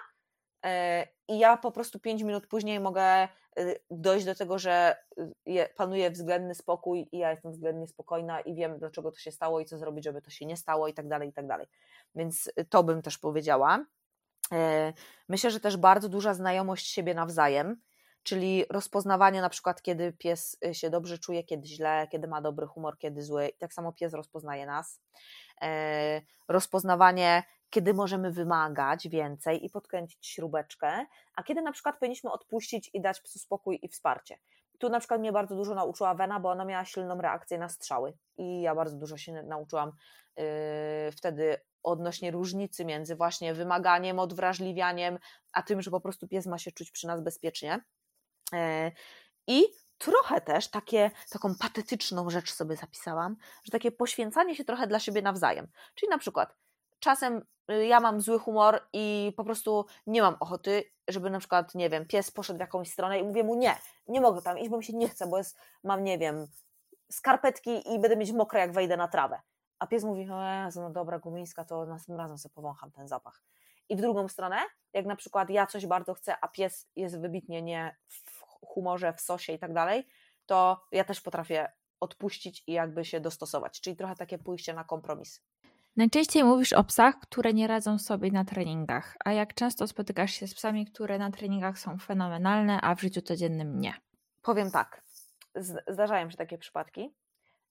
e, i ja po prostu 5 minut później mogę y, dojść do tego, że y, panuje względny spokój i ja jestem względnie spokojna i wiem, dlaczego to się stało i co zrobić, żeby to się nie stało i tak dalej, i tak dalej. Więc to bym też powiedziała. E, myślę, że też bardzo duża znajomość siebie nawzajem czyli rozpoznawanie na przykład, kiedy pies y, się dobrze czuje, kiedy źle, kiedy ma dobry humor, kiedy zły. I tak samo pies rozpoznaje nas. E, rozpoznawanie, kiedy możemy wymagać więcej i podkręcić śrubeczkę, a kiedy na przykład powinniśmy odpuścić i dać psu spokój i wsparcie. Tu na przykład mnie bardzo dużo nauczyła Wena, bo ona miała silną reakcję na strzały i ja bardzo dużo się nauczyłam yy, wtedy odnośnie różnicy między właśnie wymaganiem, odwrażliwianiem, a tym, że po prostu pies ma się czuć przy nas bezpiecznie. E, I trochę też takie, taką patetyczną rzecz sobie zapisałam, że takie poświęcanie się trochę dla siebie nawzajem. Czyli na przykład czasem y, ja mam zły humor i po prostu nie mam ochoty, żeby na przykład, nie wiem, pies poszedł w jakąś stronę i mówię mu nie, nie mogę tam iść, bo mi się nie chce, bo jest, mam, nie wiem, skarpetki i będę mieć mokre, jak wejdę na trawę. A pies mówi, o no dobra, gumińska, to następnym razem sobie powącham ten zapach. I w drugą stronę, jak na przykład ja coś bardzo chcę, a pies jest wybitnie nie humorze, w sosie i tak dalej, to ja też potrafię odpuścić i jakby się dostosować. Czyli trochę takie pójście na kompromis. Najczęściej mówisz o psach, które nie radzą sobie na treningach, a jak często spotykasz się z psami, które na treningach są fenomenalne, a w życiu codziennym nie? Powiem tak, zdarzają się takie przypadki,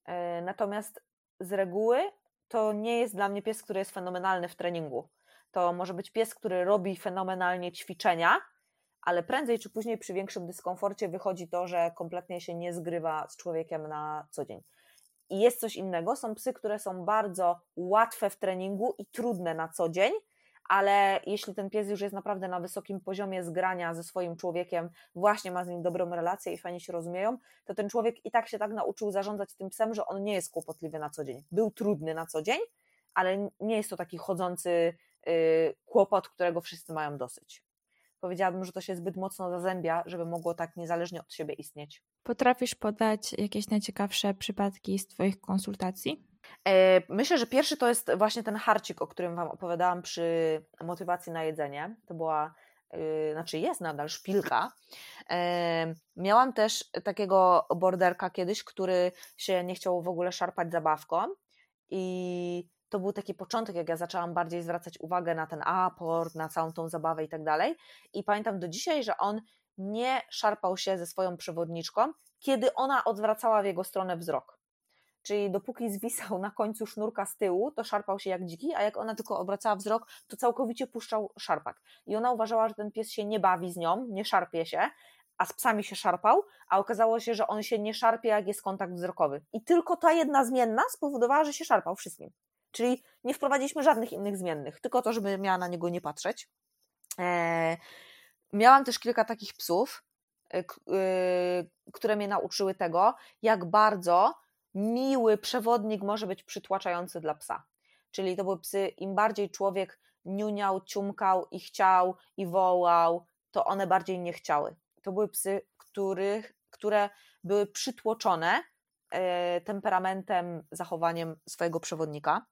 e, natomiast z reguły to nie jest dla mnie pies, który jest fenomenalny w treningu. To może być pies, który robi fenomenalnie ćwiczenia, ale prędzej czy później przy większym dyskomforcie wychodzi to, że kompletnie się nie zgrywa z człowiekiem na co dzień. I jest coś innego, są psy, które są bardzo łatwe w treningu i trudne na co dzień, ale jeśli ten pies już jest naprawdę na wysokim poziomie zgrania ze swoim człowiekiem, właśnie ma z nim dobrą relację i fajnie się rozumieją, to ten człowiek i tak się tak nauczył zarządzać tym psem, że on nie jest kłopotliwy na co dzień. Był trudny na co dzień, ale nie jest to taki chodzący yy, kłopot, którego wszyscy mają dosyć. Powiedziałabym, że to się zbyt mocno zazębia, żeby mogło tak niezależnie od siebie istnieć. Potrafisz podać jakieś najciekawsze przypadki z Twoich konsultacji? E, myślę, że pierwszy to jest właśnie ten harcik, o którym Wam opowiadałam przy motywacji na jedzenie. To była, yy, znaczy jest nadal szpilka. Yy, miałam też takiego borderka kiedyś, który się nie chciał w ogóle szarpać zabawką i to był taki początek, jak ja zaczęłam bardziej zwracać uwagę na ten aport, na całą tą zabawę i tak dalej. I pamiętam do dzisiaj, że on nie szarpał się ze swoją przewodniczką, kiedy ona odwracała w jego stronę wzrok. Czyli dopóki zwisał na końcu sznurka z tyłu, to szarpał się jak dziki, a jak ona tylko obracała wzrok, to całkowicie puszczał szarpak. I ona uważała, że ten pies się nie bawi z nią, nie szarpie się, a z psami się szarpał, a okazało się, że on się nie szarpie, jak jest kontakt wzrokowy. I tylko ta jedna zmienna spowodowała, że się szarpał wszystkim. Czyli nie wprowadziliśmy żadnych innych zmiennych, tylko to, żeby miała na niego nie patrzeć. Eee, miałam też kilka takich psów, e, y, które mnie nauczyły tego, jak bardzo miły przewodnik może być przytłaczający dla psa. Czyli to były psy, im bardziej człowiek niuniał, ciumkał i chciał i wołał, to one bardziej nie chciały. To były psy, które były przytłoczone e, temperamentem, zachowaniem swojego przewodnika.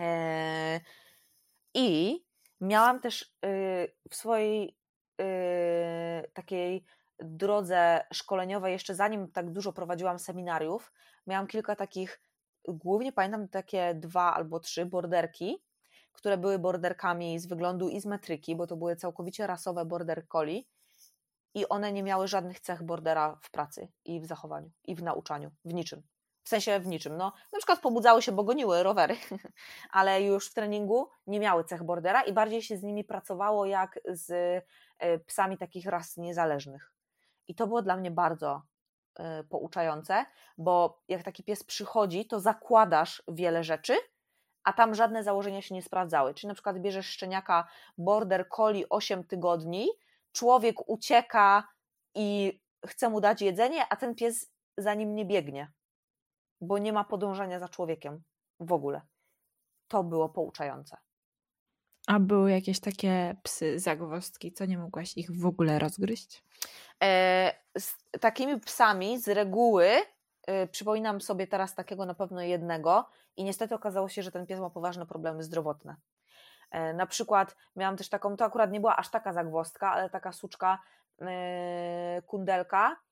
E, I miałam też y, w swojej y, takiej drodze szkoleniowej, jeszcze zanim tak dużo prowadziłam seminariów, miałam kilka takich, głównie pamiętam takie dwa albo trzy borderki, które były borderkami z wyglądu i z metryki, bo to były całkowicie rasowe border collie i one nie miały żadnych cech bordera w pracy i w zachowaniu, i w nauczaniu, w niczym. W sensie w niczym. No, na przykład pobudzały się, bo goniły rowery, ale już w treningu nie miały cech bordera i bardziej się z nimi pracowało jak z e, psami takich ras niezależnych. I to było dla mnie bardzo y, pouczające, bo jak taki pies przychodzi, to zakładasz wiele rzeczy, a tam żadne założenia się nie sprawdzały. Czyli na przykład bierzesz szczeniaka border collie 8 tygodni, człowiek ucieka i chce mu dać jedzenie, a ten pies za nim nie biegnie, bo nie ma podążania za człowiekiem w ogóle. To było pouczające. A były jakieś takie psy zagwozdki, co nie mogłaś ich w ogóle rozgryźć? E, z takimi psami z reguły e, przypominam sobie teraz takiego na pewno jednego i niestety okazało się, że ten pies ma poważne problemy zdrowotne. E, na przykład miałam też taką, to akurat nie była aż taka zagwozdka, ale taka suczka kundelka, Y,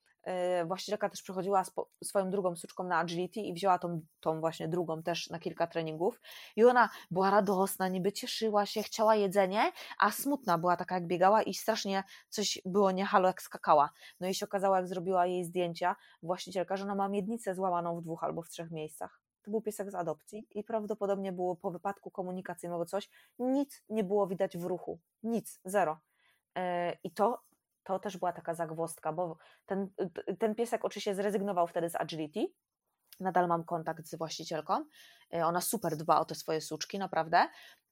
właścicielka też przychodziła swoją drugą suczką na agility i wzięła tą, tą właśnie drugą też na kilka treningów i ona była radosna, niby cieszyła się, chciała jedzenie, a smutna była taka jak biegała i strasznie coś było nie halo jak skakała. No i się okazało jak zrobiła jej zdjęcia właścicielka, że ona ma miednicę złamaną w dwóch albo w trzech miejscach. To był piesek z adopcji i prawdopodobnie było po wypadku komunikacyjnym coś, nic nie było widać w ruchu, nic, zero. Y, I to to też była taka zagwostka, bo ten, ten piesek oczywiście zrezygnował wtedy z agility. Nadal mam kontakt z właścicielką. E, ona super dba o te swoje suczki, naprawdę.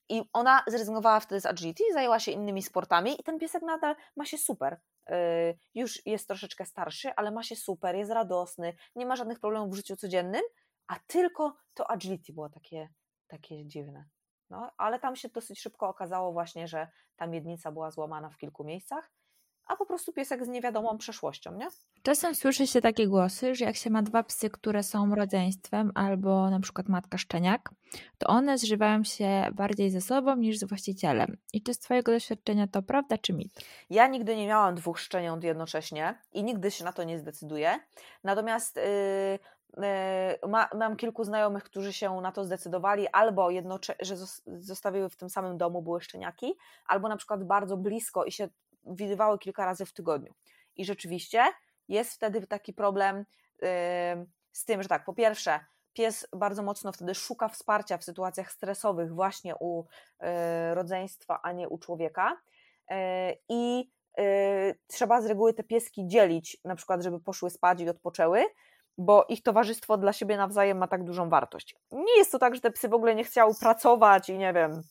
I ona zrezygnowała wtedy z agility, zajęła się innymi sportami i ten piesek nadal ma się super. E, już jest troszeczkę starszy, ale ma się super, jest radosny, nie ma żadnych problemów w życiu codziennym, a tylko to agility było takie, takie dziwne. No, ale tam się dosyć szybko okazało właśnie, że ta miednica była złamana w kilku miejscach a po prostu piesek z niewiadomą przeszłością, nie? Czasem słyszy się takie głosy, że jak się ma dwa psy, które są rodzeństwem, albo na przykład matka szczeniak, to one zżywają się bardziej ze sobą niż z właścicielem. I czy z Twojego doświadczenia to prawda czy mit? Ja nigdy nie miałam dwóch szczeniąt jednocześnie i nigdy się na to nie zdecyduję. Natomiast yy, ma, mam kilku znajomych, którzy się na to zdecydowali, albo jednocze- że zostawiły w tym samym domu były szczeniaki, albo na przykład bardzo blisko i się widywały kilka razy w tygodniu. I rzeczywiście jest wtedy taki problem z tym, że tak, po pierwsze, pies bardzo mocno wtedy szuka wsparcia w sytuacjach stresowych właśnie u y, rodzeństwa, a nie u człowieka. Y, I y, trzeba z reguły te pieski dzielić, na przykład, żeby poszły spać i odpoczęły, bo ich towarzystwo dla siebie nawzajem ma tak dużą wartość. Nie jest to tak, że te psy w ogóle nie chciały pracować i nie wiem,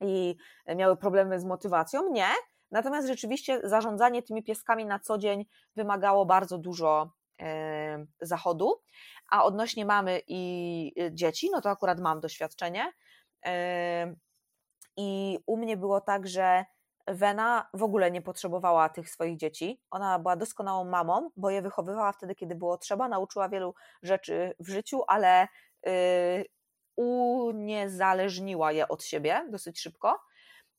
i miały problemy z motywacją. Nie, Natomiast rzeczywiście zarządzanie tymi pieskami na co dzień wymagało bardzo dużo e, zachodu. A odnośnie mamy i e, dzieci, no to akurat mam doświadczenie. E, I u mnie było tak, że Wena w ogóle nie potrzebowała tych swoich dzieci. Ona była doskonałą mamą, bo je wychowywała wtedy, kiedy było trzeba, nauczyła wielu rzeczy w życiu, ale uniezależniła je od siebie dosyć szybko.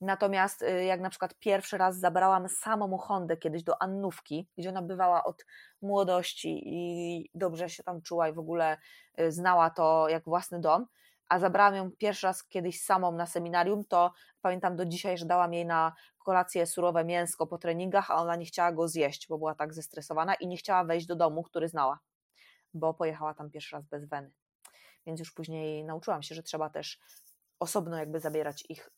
Natomiast y, jak na przykład pierwszy raz zabrałam samą Hondę kiedyś do Annówki, gdzie ona bywała od młodości i dobrze się tam czuła i w ogóle y, znała to jak własny dom, a zabrałam ją pierwszy raz kiedyś samą na seminarium, to pamiętam do dzisiaj, że dałam jej na kolację surowe mięsko po treningach, a ona nie chciała go zjeść, bo była tak zestresowana i nie chciała wejść do domu, który znała, bo pojechała tam pierwszy raz bez weny. Więc już później nauczyłam się, że trzeba też osobno jakby zabierać ich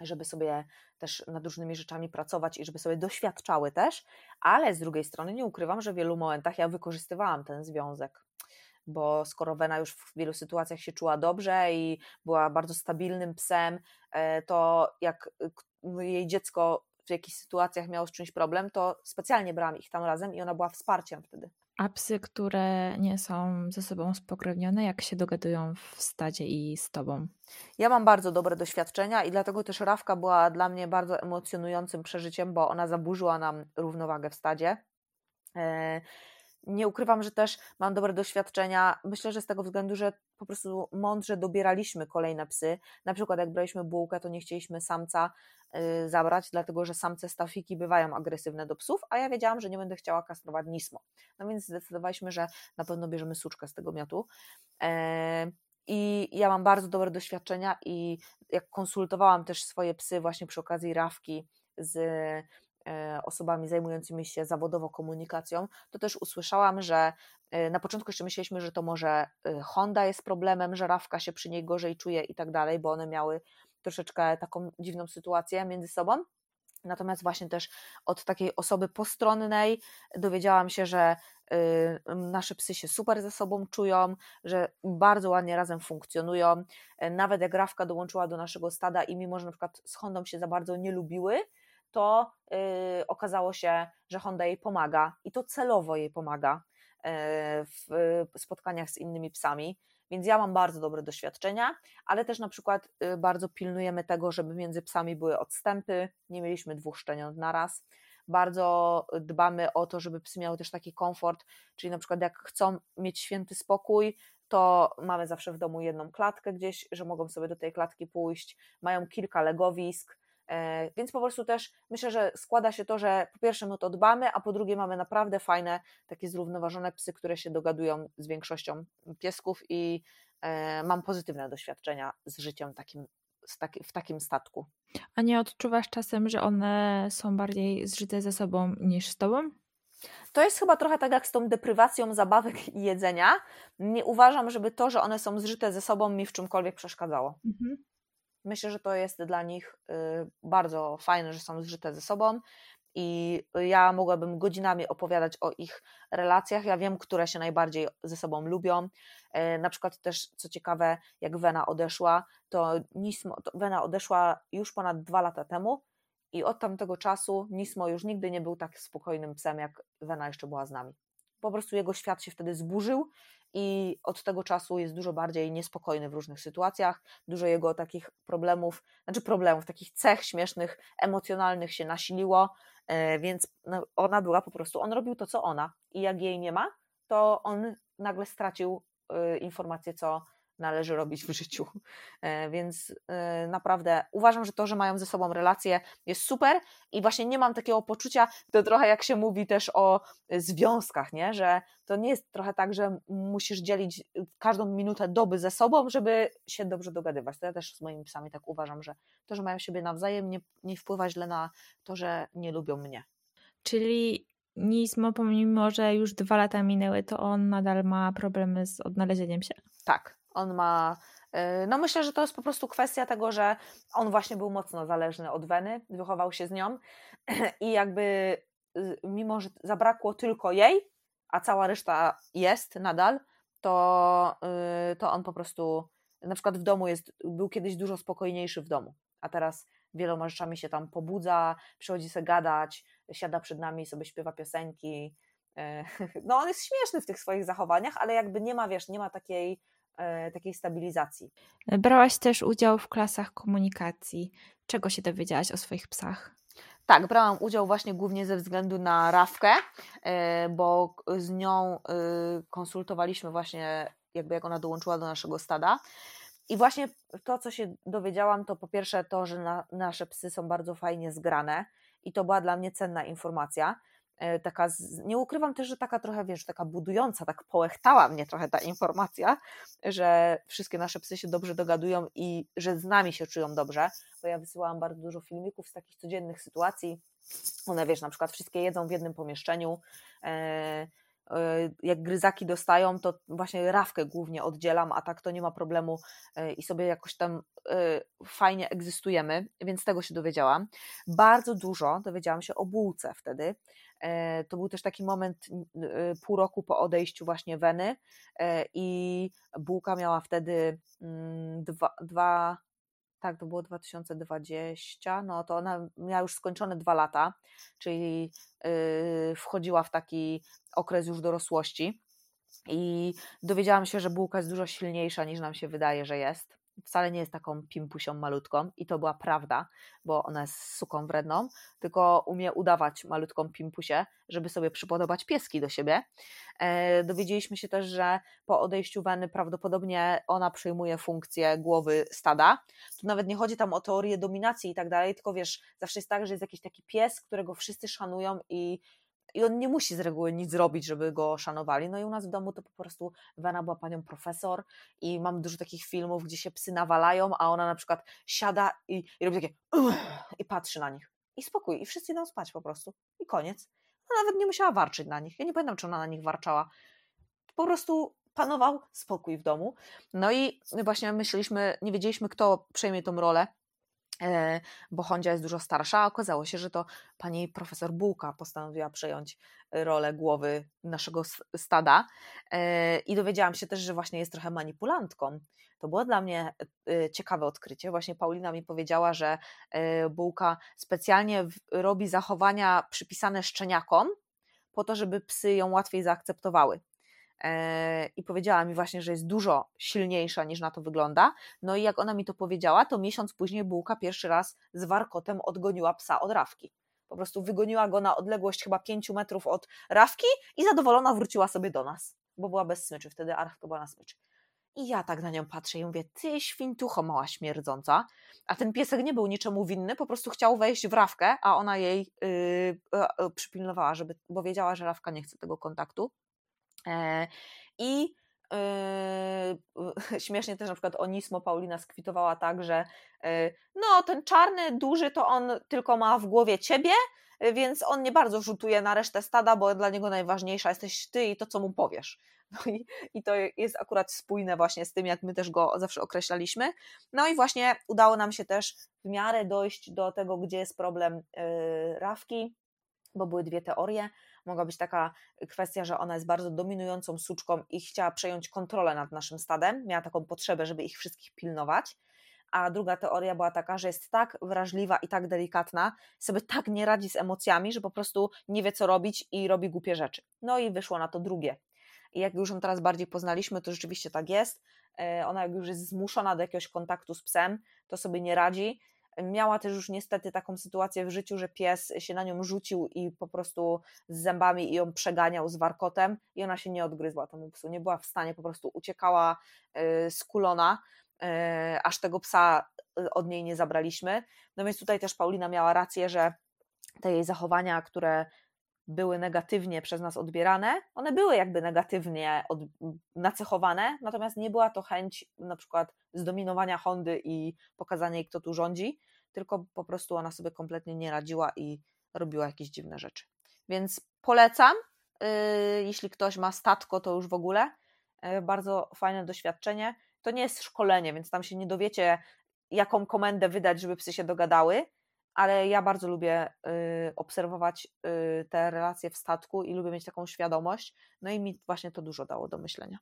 żeby sobie też nad różnymi rzeczami pracować i żeby sobie doświadczały też, ale z drugiej strony nie ukrywam, że w wielu momentach ja wykorzystywałam ten związek, bo skoro Wena już w wielu sytuacjach się czuła dobrze i była bardzo stabilnym psem, e, to jak jej dziecko w jakichś sytuacjach miało z czymś problem, to specjalnie brałam ich tam razem i ona była wsparciem wtedy. A psy, które nie są ze sobą spokrewnione, jak się dogadują w stadzie i z tobą? Ja mam bardzo dobre doświadczenia i dlatego też Rawka była dla mnie bardzo emocjonującym przeżyciem, bo ona zaburzyła nam równowagę w stadzie. Nie ukrywam, że też mam dobre doświadczenia. Myślę, że z tego względu, że po prostu mądrze dobieraliśmy kolejne psy. Na przykład, jak braliśmy bułkę, to nie chcieliśmy samca y, zabrać, dlatego że samce stafiki bywają agresywne do psów, a ja wiedziałam, że nie będę chciała kastrować nismo. No więc zdecydowaliśmy, że na pewno bierzemy suczkę z tego miotu. E, I ja mam bardzo dobre doświadczenia i jak konsultowałam też swoje psy właśnie przy okazji rawki z osobami zajmującymi się zawodowo komunikacją, to też usłyszałam, że e, na początku jeszcze myśleliśmy, że to może e, Honda jest problemem, że Rawka się przy niej gorzej czuje i tak dalej, bo one miały troszeczkę taką dziwną sytuację między sobą. Natomiast właśnie też od takiej osoby postronnej dowiedziałam się, że nasze psy się super ze sobą czują, że bardzo ładnie razem funkcjonują. Nawet jak dołączyła do naszego stada i mimo, że na przykład z Hondą się za bardzo nie lubiły, to yy, okazało się, że Honda jej pomaga i to celowo jej pomaga yy, w spotkaniach z innymi psami. Więc ja mam bardzo dobre doświadczenia, ale też na przykład yy, bardzo pilnujemy tego, żeby między psami były odstępy, nie mieliśmy dwóch szczeniąt na raz. Bardzo dbamy o to, żeby psy miały też taki komfort, czyli na przykład jak chcą mieć święty spokój, to mamy zawsze w domu jedną klatkę gdzieś, że mogą sobie do tej klatki pójść. Mają kilka legowisk, więc po prostu też myślę, że składa się to, że po pierwsze my to dbamy, a po drugie mamy naprawdę fajne, takie zrównoważone psy, które się dogadują z większością piesków i e, mam pozytywne doświadczenia z życiem takim, w takim statku. A nie odczuwasz czasem, że one są bardziej zżyte ze sobą niż z tobą? To jest chyba trochę tak jak z tą deprywacją zabawek i jedzenia. Nie uważam, żeby to, że one są zżyte ze sobą, mi w czymkolwiek przeszkadzało. Mhm. Myślę, że to jest dla nich y, bardzo fajne, że są zżyte ze sobą i ja mogłabym godzinami opowiadać o ich relacjach. Ja wiem, które się najbardziej ze sobą lubią. E, na przykład też, co ciekawe, jak Wena odeszła, to, Nismo, to Wena odeszła już ponad dwa lata temu i od tamtego czasu Nismo już nigdy nie był tak spokojnym psem, jak Wena jeszcze była z nami. Po prostu jego świat się wtedy zburzył i od tego czasu jest dużo bardziej niespokojny w różnych sytuacjach. Dużo jego takich problemów, znaczy problemów, takich cech śmiesznych, emocjonalnych się nasiliło, e, więc no, ona była po prostu, on robił to, co ona i jak jej nie ma, to on nagle stracił y, informację, co należy robić w życiu. E, więc e, naprawdę uważam, że to, że mają ze sobą relacje jest super i właśnie nie mam takiego poczucia, to trochę jak się mówi też o związkach, nie? że to nie jest trochę tak, że musisz dzielić każdą minutę doby ze sobą, żeby się dobrze dogadywać. To ja też z moimi psami tak uważam, że to, że mają siebie nawzajem nie, nie wpływa źle na to, że nie lubią mnie. Czyli Nismo, pomimo że już dwa lata minęły, to on nadal ma problemy z odnalezieniem się? Tak, on ma. Y, no myślę, że to jest po prostu kwestia tego, że on właśnie był mocno zależny od Weny, wychował się z nią i jakby mimo, że zabrakło tylko jej, a cała reszta jest nadal, to, y, to on po prostu na przykład w domu jest, był kiedyś dużo spokojniejszy w domu, a teraz wieloma rzeczami się tam pobudza, przychodzi sobie gadać, siada przed nami i sobie śpiewa piosenki. No on jest śmieszny w tych swoich zachowaniach, ale jakby nie ma, wiesz, nie ma takiej E, takiej stabilizacji. Brałaś też udział w klasach komunikacji. Czego się dowiedziałaś o swoich psach? Tak, brałam udział właśnie głównie ze względu na Rawkę, e, bo z nią e, konsultowaliśmy właśnie, jakby jak ona dołączyła do naszego stada. I właśnie to, co się dowiedziałam, to po pierwsze to, że na, nasze psy są bardzo fajnie zgrane i to była dla mnie cenna informacja, E, taka, nie ukrywam też, że taka trochę, wiesz, taka budująca, tak połechtała mnie trochę ta informacja, że wszystkie nasze psy się dobrze dogadują i że z nami się czują dobrze, bo ja wysyłałam bardzo dużo filmików z takich codziennych sytuacji, one, wiesz, na przykład wszystkie jedzą w jednym pomieszczeniu, e, e, jak gryzaki dostają, to właśnie rawkę głównie oddzielam, a tak to nie ma problemu i sobie jakoś tam fajnie egzystujemy, więc tego się dowiedziałam. Bardzo dużo dowiedziałam się o bułce wtedy, E, to był też taki moment e, pół roku po odejściu właśnie Weny e, i Bułka miała wtedy mm, dwa, dwa tak, to było 2020, no to ona miała już skończone dwa lata, czyli wchodziła w taki okres już dorosłości i dowiedziałam się, że bułka jest dużo silniejsza niż nam się wydaje, że jest wcale nie jest taką pimpusią malutką i to była prawda, bo ona jest suką wredną, tylko umie udawać malutką pimpusię, żeby sobie przypodobać pieski do siebie. E, dowiedzieliśmy się też, że po odejściu Weny prawdopodobnie ona przejmuje funkcję głowy stada. Tu nawet nie chodzi tam o teorię dominacji i tak dalej, tylko wiesz, zawsze jest tak, że jest jakiś taki pies, którego wszyscy szanują i i on nie musi z reguły nic zrobić, żeby go szanowali. No i u nas w domu to po prostu Wena była panią profesor i mam dużo takich filmów, gdzie się psy nawalają, a ona na przykład siada i, i robi takie i patrzy na nich. I spokój, i wszyscy idą spać po prostu. I koniec. Ona nawet nie musiała warczyć na nich. Ja nie pamiętam, czy ona na nich warczała. Po prostu panował spokój w domu. No i właśnie myśleliśmy, nie wiedzieliśmy, kto przejmie tą rolę bo Hondzia jest dużo starsza, a okazało się, że to pani profesor Bułka postanowiła przejąć rolę głowy naszego stada e, i dowiedziałam się też, że właśnie jest trochę manipulantką. To było dla mnie e, ciekawe odkrycie. Właśnie Paulina mi powiedziała, że Bułka specjalnie robi zachowania przypisane szczeniakom po to, żeby psy ją łatwiej zaakceptowały. E, i powiedziała mi właśnie, że jest dużo silniejsza niż na to wygląda. No i jak ona mi to powiedziała, to miesiąc później bułka pierwszy raz z warkotem odgoniła psa od rawki. Po prostu wygoniła go na odległość chyba 5 metrów od rawki i zadowolona wróciła sobie do nas, bo była bez smyczy, wtedy to była na smyczy. I ja tak na nią patrzę i mówię, ty świntucho mała śmierdząca. A ten piesek nie był niczemu winny, po prostu chciał wejść w rawkę, a ona jej yy, yy, przypilnowała, żeby, bo wiedziała, że rawka nie chce tego kontaktu. E, I Yy, śmiesznie też na przykład Onismo Paulina skwitowała tak, że yy, no ten czarny, duży to on tylko ma w głowie ciebie, więc on nie bardzo rzutuje na resztę stada, bo dla niego najważniejsza jesteś ty i to, co mu powiesz. No i, i to jest akurat spójne właśnie z tym, jak my też go zawsze określaliśmy. No i właśnie udało nam się też w miarę dojść do tego, gdzie jest problem Rawki, bo były dwie teorie mogła być taka kwestia, że ona jest bardzo dominującą suczką i chciała przejąć kontrolę nad naszym stadem, miała taką potrzebę, żeby ich wszystkich pilnować. A druga teoria była taka, że jest tak wrażliwa i tak delikatna, sobie tak nie radzi z emocjami, że po prostu nie wie, co robić i robi głupie rzeczy. No i wyszło na to drugie. i jak już ją teraz bardziej poznaliśmy, to rzeczywiście tak jest. E, ona jak już jest zmuszona do jakiegoś kontaktu z psem, to sobie nie radzi. Miała też już niestety taką sytuację w życiu, że pies się na nią rzucił i po prostu z zębami ją przeganiał z warkotem i ona się nie odgryzła temu psu, nie była w stanie, po prostu uciekała skulona, aż tego psa od niej nie zabraliśmy. No więc tutaj też Paulina miała rację, że te jej zachowania, które były negatywnie przez nas odbierane, one były jakby negatywnie od, nacechowane, natomiast nie była to chęć na przykład zdominowania Hondy i pokazania jej, kto tu rządzi, tylko po prostu ona sobie kompletnie nie radziła i robiła jakieś dziwne rzeczy. Więc polecam, yy, jeśli ktoś ma statko, to już w ogóle. Yy, bardzo fajne doświadczenie. To nie jest szkolenie, więc tam się nie dowiecie, jaką komendę wydać, żeby psy się dogadały, ale ja bardzo lubię y, obserwować y, te relacje w statku i lubię mieć taką świadomość, no i mi właśnie to dużo dało do myślenia.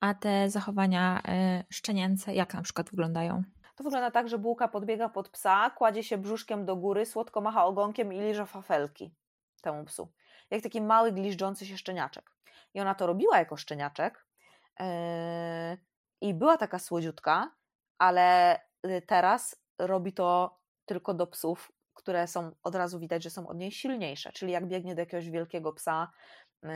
A te zachowania y, szczenięce, jak na przykład wyglądają? To wygląda tak, że bułka podbiega pod psa, kładzie się brzuszkiem do góry, słodko macha ogonkiem i liże fafelki temu psu. Jak taki mały, gliżdżący się szczeniaczek. I ona to robiła jako szczeniaczek yy, i była taka słodziutka, ale teraz robi to tylko do psów, które są od razu widać, że są od niej silniejsze. Czyli jak biegnie do jakiegoś wielkiego psa, yy,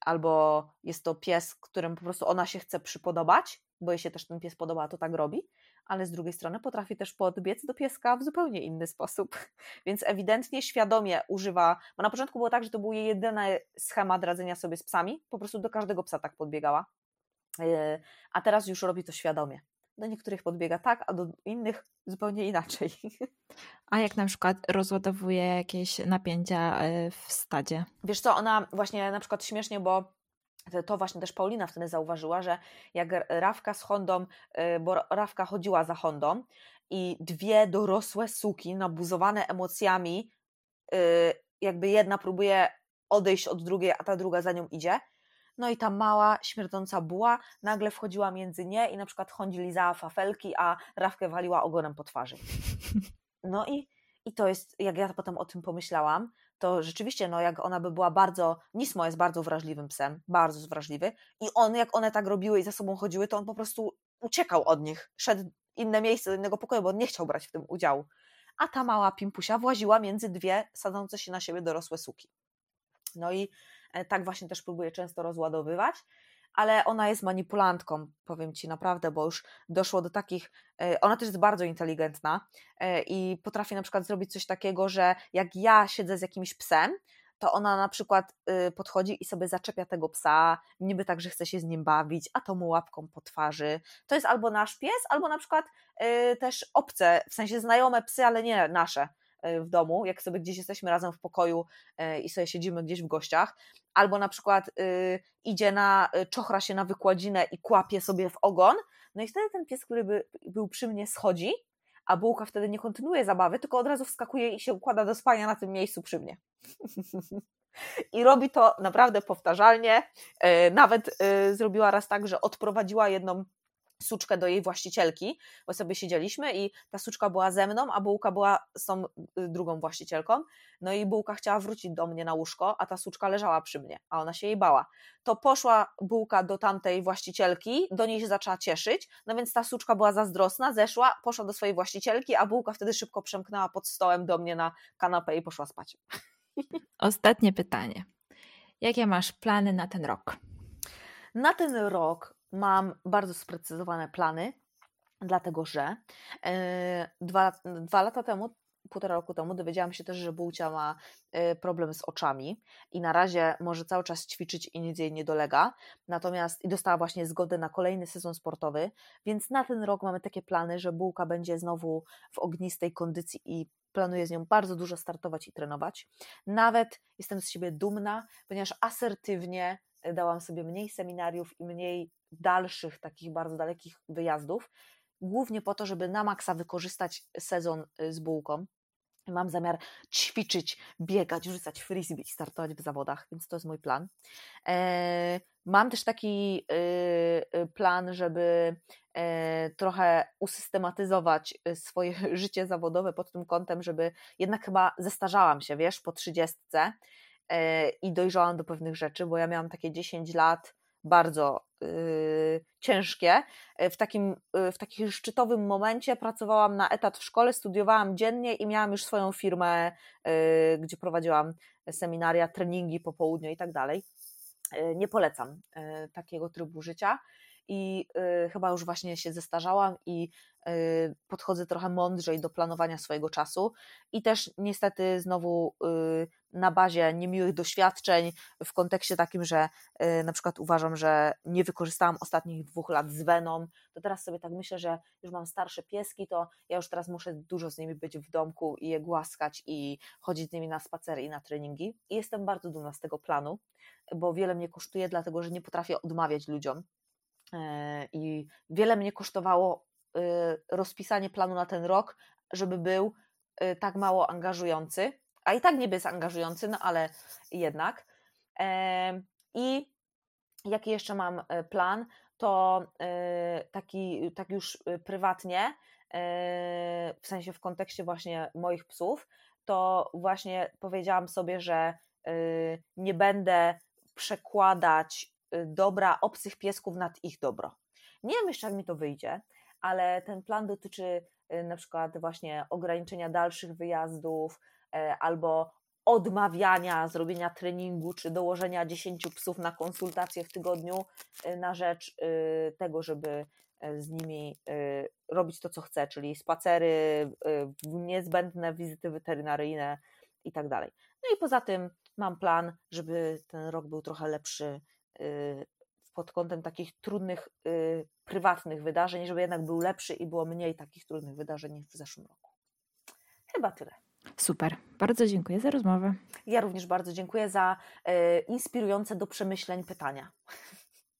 albo jest to pies, którym po prostu ona się chce przypodobać, bo jej się też ten pies podoba, to tak robi, ale z drugiej strony potrafi też podbiec do pieska w zupełnie inny sposób. Więc ewidentnie świadomie używa, bo na początku było tak, że to był jej jedyny schemat radzenia sobie z psami, po prostu do każdego psa tak podbiegała, yy, a teraz już robi to świadomie. Do niektórych podbiega tak, a do innych zupełnie inaczej. A jak na przykład rozładowuje jakieś napięcia e, w stadzie? Wiesz co, ona właśnie na przykład śmiesznie, bo to właśnie też Paulina wtedy zauważyła, że jak Rawka z Hondą, e, bo Rawka chodziła za Hondą i dwie dorosłe suki nabuzowane emocjami, e, jakby jedna próbuje odejść od drugiej, a ta druga za nią idzie, no i ta mała, śmierdząca buła nagle wchodziła między nie i na przykład Hondzi lizała fafelki, a Rawkę waliła ogonem po twarzy. No i, i to jest, jak ja potem o tym pomyślałam, to rzeczywiście, no jak ona by była bardzo, Nismo jest bardzo wrażliwym psem, bardzo wrażliwy i on, jak one tak robiły i za sobą chodziły, to on po prostu uciekał od nich, szedł inne miejsce, do innego pokoju, bo on nie chciał brać w tym udziału. A ta mała pimpusia właziła między dwie sadzące się na siebie dorosłe suki. No i tak właśnie też próbuje często rozładowywać, ale ona jest manipulantką, powiem Ci naprawdę, bo już doszło do takich, e, ona też jest bardzo inteligentna e, i potrafi na przykład zrobić coś takiego, że jak ja siedzę z jakimś psem, to ona na przykład y, podchodzi i sobie zaczepia tego psa, niby tak, że chce się z nim bawić, a to mu łapką po twarzy. To jest albo nasz pies, albo na przykład y, też obce, w sensie znajome psy, ale nie nasze w domu, jak sobie gdzieś jesteśmy razem w pokoju i sobie siedzimy gdzieś w gościach, albo na przykład y, idzie na, y, czochra się na wykładzinę i kłapie sobie w ogon, no i wtedy ten pies, który by, był przy mnie schodzi, a bułka wtedy nie kontynuuje zabawy, tylko od razu wskakuje i się układa do spania na tym miejscu przy mnie. I robi to naprawdę powtarzalnie. Y, nawet zrobiła raz tak, że odprowadziła jedną suczkę do jej właścicielki, bo sobie siedzieliśmy i ta suczka była ze mną, a bułka była z tą y, drugą właścicielką. No i bułka chciała wrócić do mnie na łóżko, a ta suczka leżała przy mnie, a ona się jej bała. To poszła bułka do tamtej właścicielki, do niej się zaczęła cieszyć, no więc ta suczka była zazdrosna, zeszła, poszła do swojej właścicielki, a bułka wtedy szybko przemknęła pod stołem do mnie na kanapę i poszła spać. Ostatnie pytanie. Jakie masz plany na ten rok? Na ten rok mam bardzo sprecyzowane plany, dlatego że e, dwa, dwa lata temu półtora roku temu dowiedziałam się też, że Bułcia ma e, problem z oczami i na razie może cały czas ćwiczyć i nic jej nie dolega. Natomiast i dostała właśnie zgodę na kolejny sezon sportowy, więc na ten rok mamy takie plany, że Bułka będzie znowu w ognistej kondycji i planuję z nią bardzo dużo startować i trenować. Nawet jestem z siebie dumna, ponieważ asertywnie dałam sobie mniej seminariów i mniej dalszych, takich bardzo dalekich wyjazdów, głównie po to, żeby na maksa wykorzystać sezon y, z bułką. Mam zamiar ćwiczyć, biegać, rzucać frisbee i startować w zawodach, więc to jest mój plan. E, mam też taki y, y, plan, żeby e, trochę usystematyzować swoje życie zawodowe pod tym kątem, żeby jednak chyba zestarzałam się, wiesz, po trzydziestce e, i dojrzałam do pewnych rzeczy, bo ja miałam takie 10 lat bardzo yy, ciężkie. W takim, w takim szczytowym momencie pracowałam na etat w szkole, studiowałam dziennie i miałam już swoją firmę, yy, gdzie prowadziłam seminaria, treningi po południu i tak dalej. Nie polecam takiego trybu życia i y, chyba już właśnie się zestarzałam i y, podchodzę trochę mądrzej do planowania swojego czasu. I też niestety znowu y, na bazie niemiłych doświadczeń w kontekście takim, że na przykład uważam, że nie wykorzystałam ostatnich dwóch lat z Weną, to teraz sobie tak myślę, że już mam starsze pieski, to ja już teraz muszę dużo z nimi być w domku i je głaskać i chodzić z nimi na spacery i na treningi. I jestem bardzo dumna z tego planu, bo wiele mnie kosztuje, dlatego że nie potrafię odmawiać ludziom I wiele mnie kosztowało y, rozpisanie planu na ten rok, żeby był y, tak mało angażujący, a i tak nie jest angażujący, no ale jednak. E, I jaki jeszcze mam e, plan, to taki, tak już prywatnie, w sensie w kontekście właśnie moich psów, to właśnie powiedziałam sobie, że nie będę przekładać dobra obcych piesków nad ich dobro. Nie wiem jeszcze, jak mi to wyjdzie, ale ten plan dotyczy y, na przykład właśnie ograniczenia dalszych wyjazdów e, albo odmawiania zrobienia treningu czy dołożenia 10 psów na konsultację w tygodniu y, na rzecz tego, żeby z nimi robić to, co chcę, czyli spacery, niezbędne wizyty weterynaryjne i tak dalej. No i poza tym mam plan, żeby ten rok był trochę lepszy Y, pod kątem takich trudnych, y, prywatnych wydarzeń, żeby jednak był lepszy i było mniej takich trudnych wydarzeń niż w zeszłym roku. Chyba tyle. Super. Bardzo dziękuję za rozmowę. Ja również bardzo dziękuję za y, inspirujące do przemyśleń pytania.